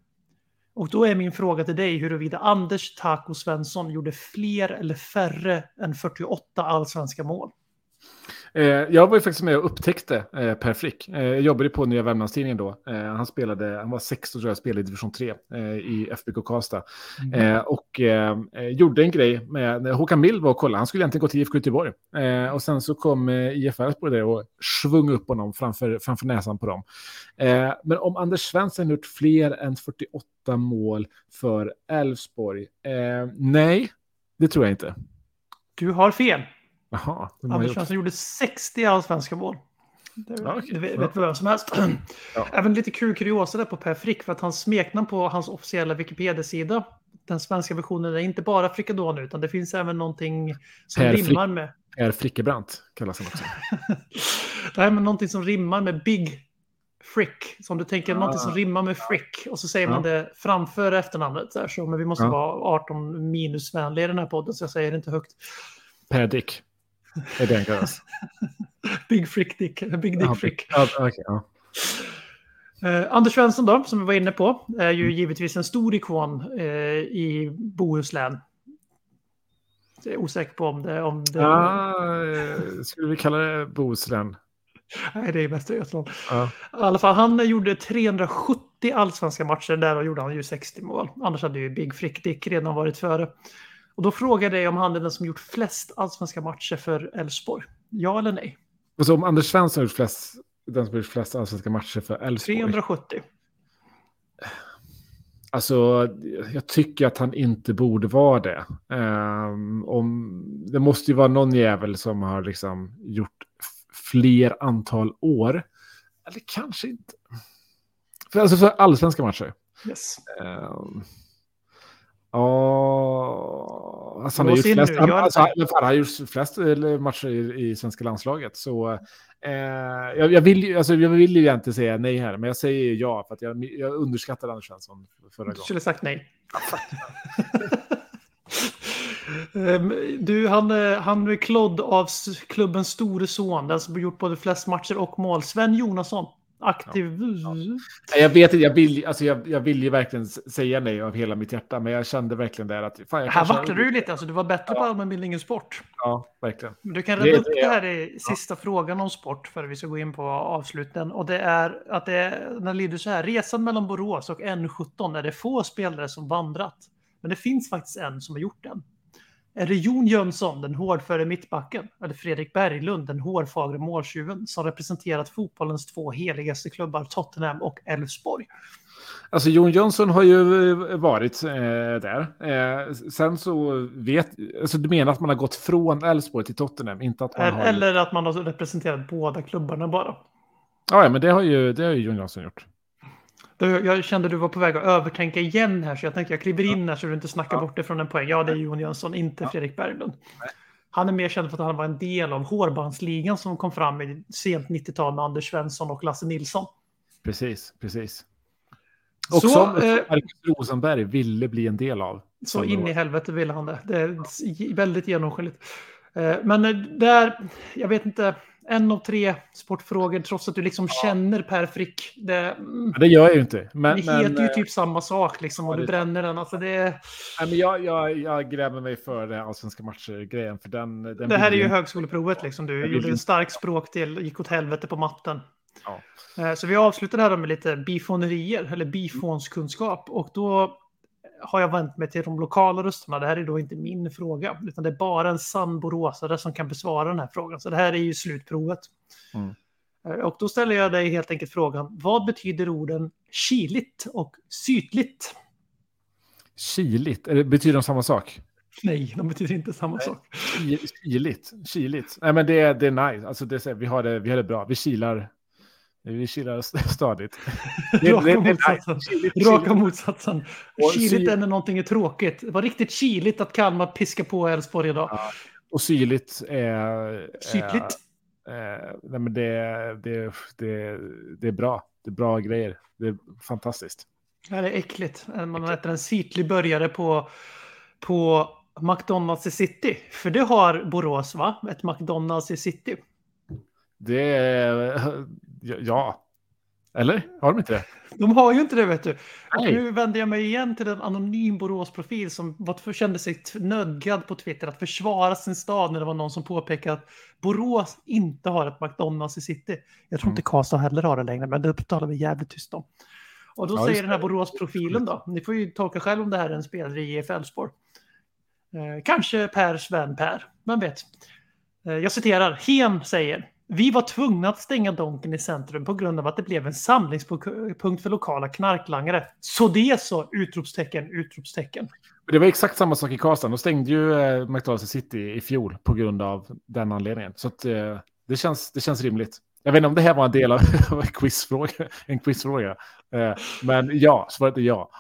Och då är min fråga till dig huruvida Anders Taco Svensson gjorde fler eller färre än 48 allsvenska mål.
Eh, jag var ju faktiskt med och upptäckte eh, Per Frick. Eh, jag jobbade på Nya Värmlandstidningen då. Han, spelade, han var 16 tror jag, spelade i division 3 eh, i FBK Karlstad. Eh, och gjorde en grej med Håkan Mild var och kollade. Han skulle egentligen gå till IFK Göteborg. Och sen så kom eh, IF Elfsborg där och svung upp honom framför, framför näsan på dem. Men om Anders Svensson gjort fler än 48 mål för Elfsborg? Nej, det tror jag inte.
Du har fel.
Jaha,
Anders. Svensson gjorde 60 allsvenska mål. Det,
Ja, okej.
det vet, vet vem som helst.
Ja. (clears throat)
Även lite kul kuriosa där på Per Frick för att hans smeknamn på hans officiella Wikipedia-sida, den svenska versionen, är inte bara Frikadon utan det finns även någonting som
Per
rimmar med
Per Frickebrant kallas han också. (laughs)
det här med någonting som rimmar med Big Frick. Som du tänker,
Ah.
någonting som rimmar med Frick. Och så säger man
Ja.
det framför efternamnet. Så så, men vi måste vara 18 minusvänliga i den här podden så jag säger det inte högt.
Per Dick. Är det han kallas? (laughs)
Big Frick Dick, Big Dick Frick.
Ja, okej, ja.
Eh, Anders Svensson då, som vi var inne på, är ju givetvis en stor ikon eh, i Bohuslän. Jag är osäker på om det... Om det
Ja, eh, skulle vi kalla det Bohuslän?
Nej, det är Västra Götaland.
Ja.
I alla fall, han gjorde 370 allsvenska matcher. Där gjorde han ju 60 mål. Annars hade ju Big Frick Dick redan varit före. Och då frågade jag om han är den som gjort flest allsvenska matcher för Elfsborg. Ja eller nej?
Och så om Anders Svensson har gjort flest, den som har gjort flest allsvenska matcher för Elfsborg.
370.
Alltså, jag tycker att han inte borde vara det. Ehm, om, det måste ju vara någon jävel som har liksom gjort fler antal år. Eller kanske inte. För, alltså för allsvenska matcher.
Yes.
Ehm, Ja, alltså han har
in
flest, han, alltså, han, har ju flest matcher i, i svenska landslaget. Så eh, jag, jag, vill, ju- alltså, jag vill ju egentligen säga nej här, men jag säger ja för att jag, jag underskattade Anders Svensson förra
Du
gången.
skulle sagt nej. (laughs) Ehm, Du, han, eh, han är klodd av klubbens store son, den som har gjort både flest matcher och mål. Sven Jonasson, aktiv.
Nej, Jag vet inte, jag vill, alltså, jag, jag vill ju verkligen säga nej av hela mitt hjärta, men jag kände verkligen där att... Fan, jag
Här vacklade du lite, alltså, du var bättre på allmänbildning än sport.
Ja, verkligen.
Du kan
Det-
reda upp
det-
det här i sista frågan om sport för vi ska gå in på avsluten. Och det är att det är, den lyder så här. Resan mellan Borås och N17 är det få spelare som vandrat. Men det finns faktiskt en som har gjort den. Är det Jon Jönsson, den hårdföre mittbacken, eller Fredrik Berglund, den hårfagre måltjuven, som representerat fotbollens två heligaste klubbar, Tottenham och Elfsborg?
Alltså Jon Jönsson har ju eh, varit eh, där. Eh, sen så vet... Alltså du menar att man har gått från Elfsborg till Tottenham, inte att man har...
Eller att man har representerat båda klubbarna bara.
Ja, ja, men det har ju, det har ju Jon Jönsson gjort.
Jag kände du var på väg att övertänka igen här, så jag tänkte jag kliver in här så du inte snackar bort det från en poäng. Ja, det är Jon Jönsson, inte Fredrik Berglund. Han är mer känd för att han var en del av hårbandsligan som kom fram i sent 90-tal med Anders Svensson och Lasse Nilsson.
Precis, precis. Och
Så,
som
eh,
Marcus Rosenberg ville bli en del av.
Så in i helvete ville han det. Det är väldigt genomskinligt. Eh, Men eh, där, jag vet inte, en av tre sportfrågor trots att du liksom känner Per Frick. Det, mm,
Men det gör jag ju inte. Men,
det
men,
heter ju typ samma sak liksom och
ja,
du bränner den. Alltså det,
nej, men jag, jag, jag gräver mig för det allsvenska matcher-grejen. För den, den
det här är ju högskoleprovet liksom. Du gjorde en stark språkdel, gick åt helvete på matten.
Ja.
Eh, Så vi avslutar det här med lite bifonerier eller bifonskunskap och då har jag vänt mig till de lokala rösterna. Det här är då inte min fråga, utan det är bara en sann boråsare som kan besvara den här frågan. Så det här är ju slutprovet.
Mm.
Eh, Och då ställer jag dig helt enkelt frågan, vad betyder orden kiligt och sytligt?
Kiligt, betyder de samma sak?
Nej, de betyder inte samma sak.
Ki- Kiligt, kiligt. Nej men det, är- det är nice, alltså det är, vi, har det, vi har det bra, vi kilar, vi st- (laughs) stadigt. (laughs)
Raka motsatsen. Raka
sy-
är när någonting är tråkigt. Det var riktigt kiligt att Kalmar piskar på Elfsborg idag.
Och syrligt är...
Sydligt.
Eh, nej men det, det, det, det är bra, det är bra grejer, det är fantastiskt.
Ja, det är äckligt. Man äter en sitlig burgare på, på McDonalds i city. För det har Borås, va? Ett McDonalds i city.
Det är... Ja. Eller? Har de inte det?
De har ju inte det, vet du. Nu vänder jag mig igen till en anonym Borås-profil som var, kände sig nödgad på Twitter att försvara sin stad när det var någon som påpekade att Borås inte har ett McDonalds i city. Jag tror inte Karlstad heller har det längre, men det talar vi jävligt tyst om. Och då
Ja,
säger den här Borås-profilen då, ni får ju tolka själv om det här är en spelare i IF Elfsborg. Eh, kanske Pers vän Per, vem vet. Eh, jag citerar, Hen säger vi var tvungna att stänga Donken i centrum på grund av att det blev en samlingspunkt för lokala knarklangare. Så det så! Utropstecken, utropstecken.
Det var exakt samma sak i Karlstad. De stängde ju eh, McDonalds City i fjol på grund av den anledningen. Så att, eh, det, känns, det känns rimligt. Jag vet inte om det här var en del av (laughs) en quizfråga. En quizfråga. Eh, men ja, svaret är ja.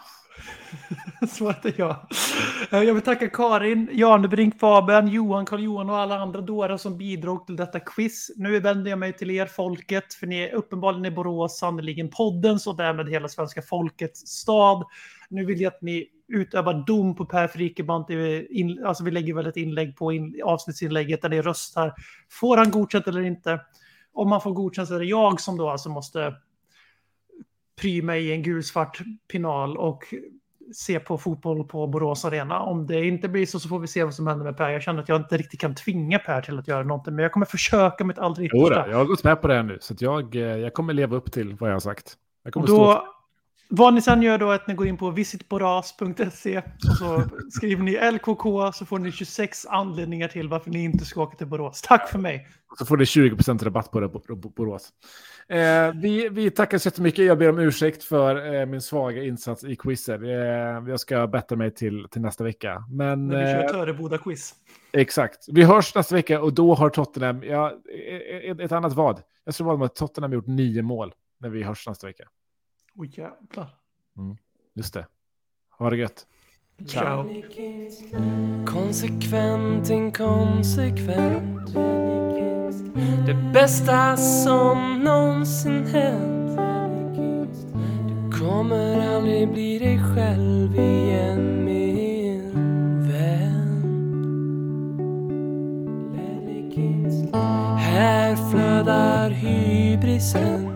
(laughs)
Svaret är ja. Eh, jag vill tacka Karin, Janebrink, Fabian, Johan, Karl-Johan och alla andra dårar som bidrog till detta quiz. Nu vänder jag mig till er, folket, för ni är uppenbarligen i Borås, sannerligen poddens och därmed hela svenska folkets stad. Nu vill jag att ni utövar dom på Per Frikeman. In, alltså vi lägger väl ett inlägg på in, avsnittsinlägget där ni röstar. Får han godkänt eller inte? Om man får godkänt så är det jag som då alltså måste pry mig i en gulsvart pinal och se på fotboll på Borås Arena. Om det inte blir så så får vi se vad som händer med Per. Jag känner att jag inte riktigt kan tvinga Per till att göra någonting, men jag kommer försöka mitt allra yttersta.
jag har gått med på det här nu. Så jag, eh, jag kommer leva upp till vad jag har sagt. Jag kommer stå
då, vad ni sen gör då är att ni går in på visitboras.se och så skriver ni LKK så får ni 26 anledningar till varför ni inte ska åka till Borås. Tack för mig!
Så får du 20% rabatt på det Borås. Eh, vi, vi tackar så jättemycket. Jag ber om ursäkt för eh, min svaga insats i quizet. Eh, jag ska bättra mig till, till nästa vecka. Men
När vi kör
eh,
Töreboda-quiz.
exakt. Vi hörs nästa vecka och då har Tottenham, ja, ett, ett annat vad. Jag tror att Tottenham har gjort nio mål när vi hörs nästa vecka.
Oj jävlar.
Just det. Ha det gött.
Ciao.
Konsekvent, inkonsekvent Det bästa som någonsin hänt Du kommer aldrig bli dig själv igen min vän Här flödar hybrisen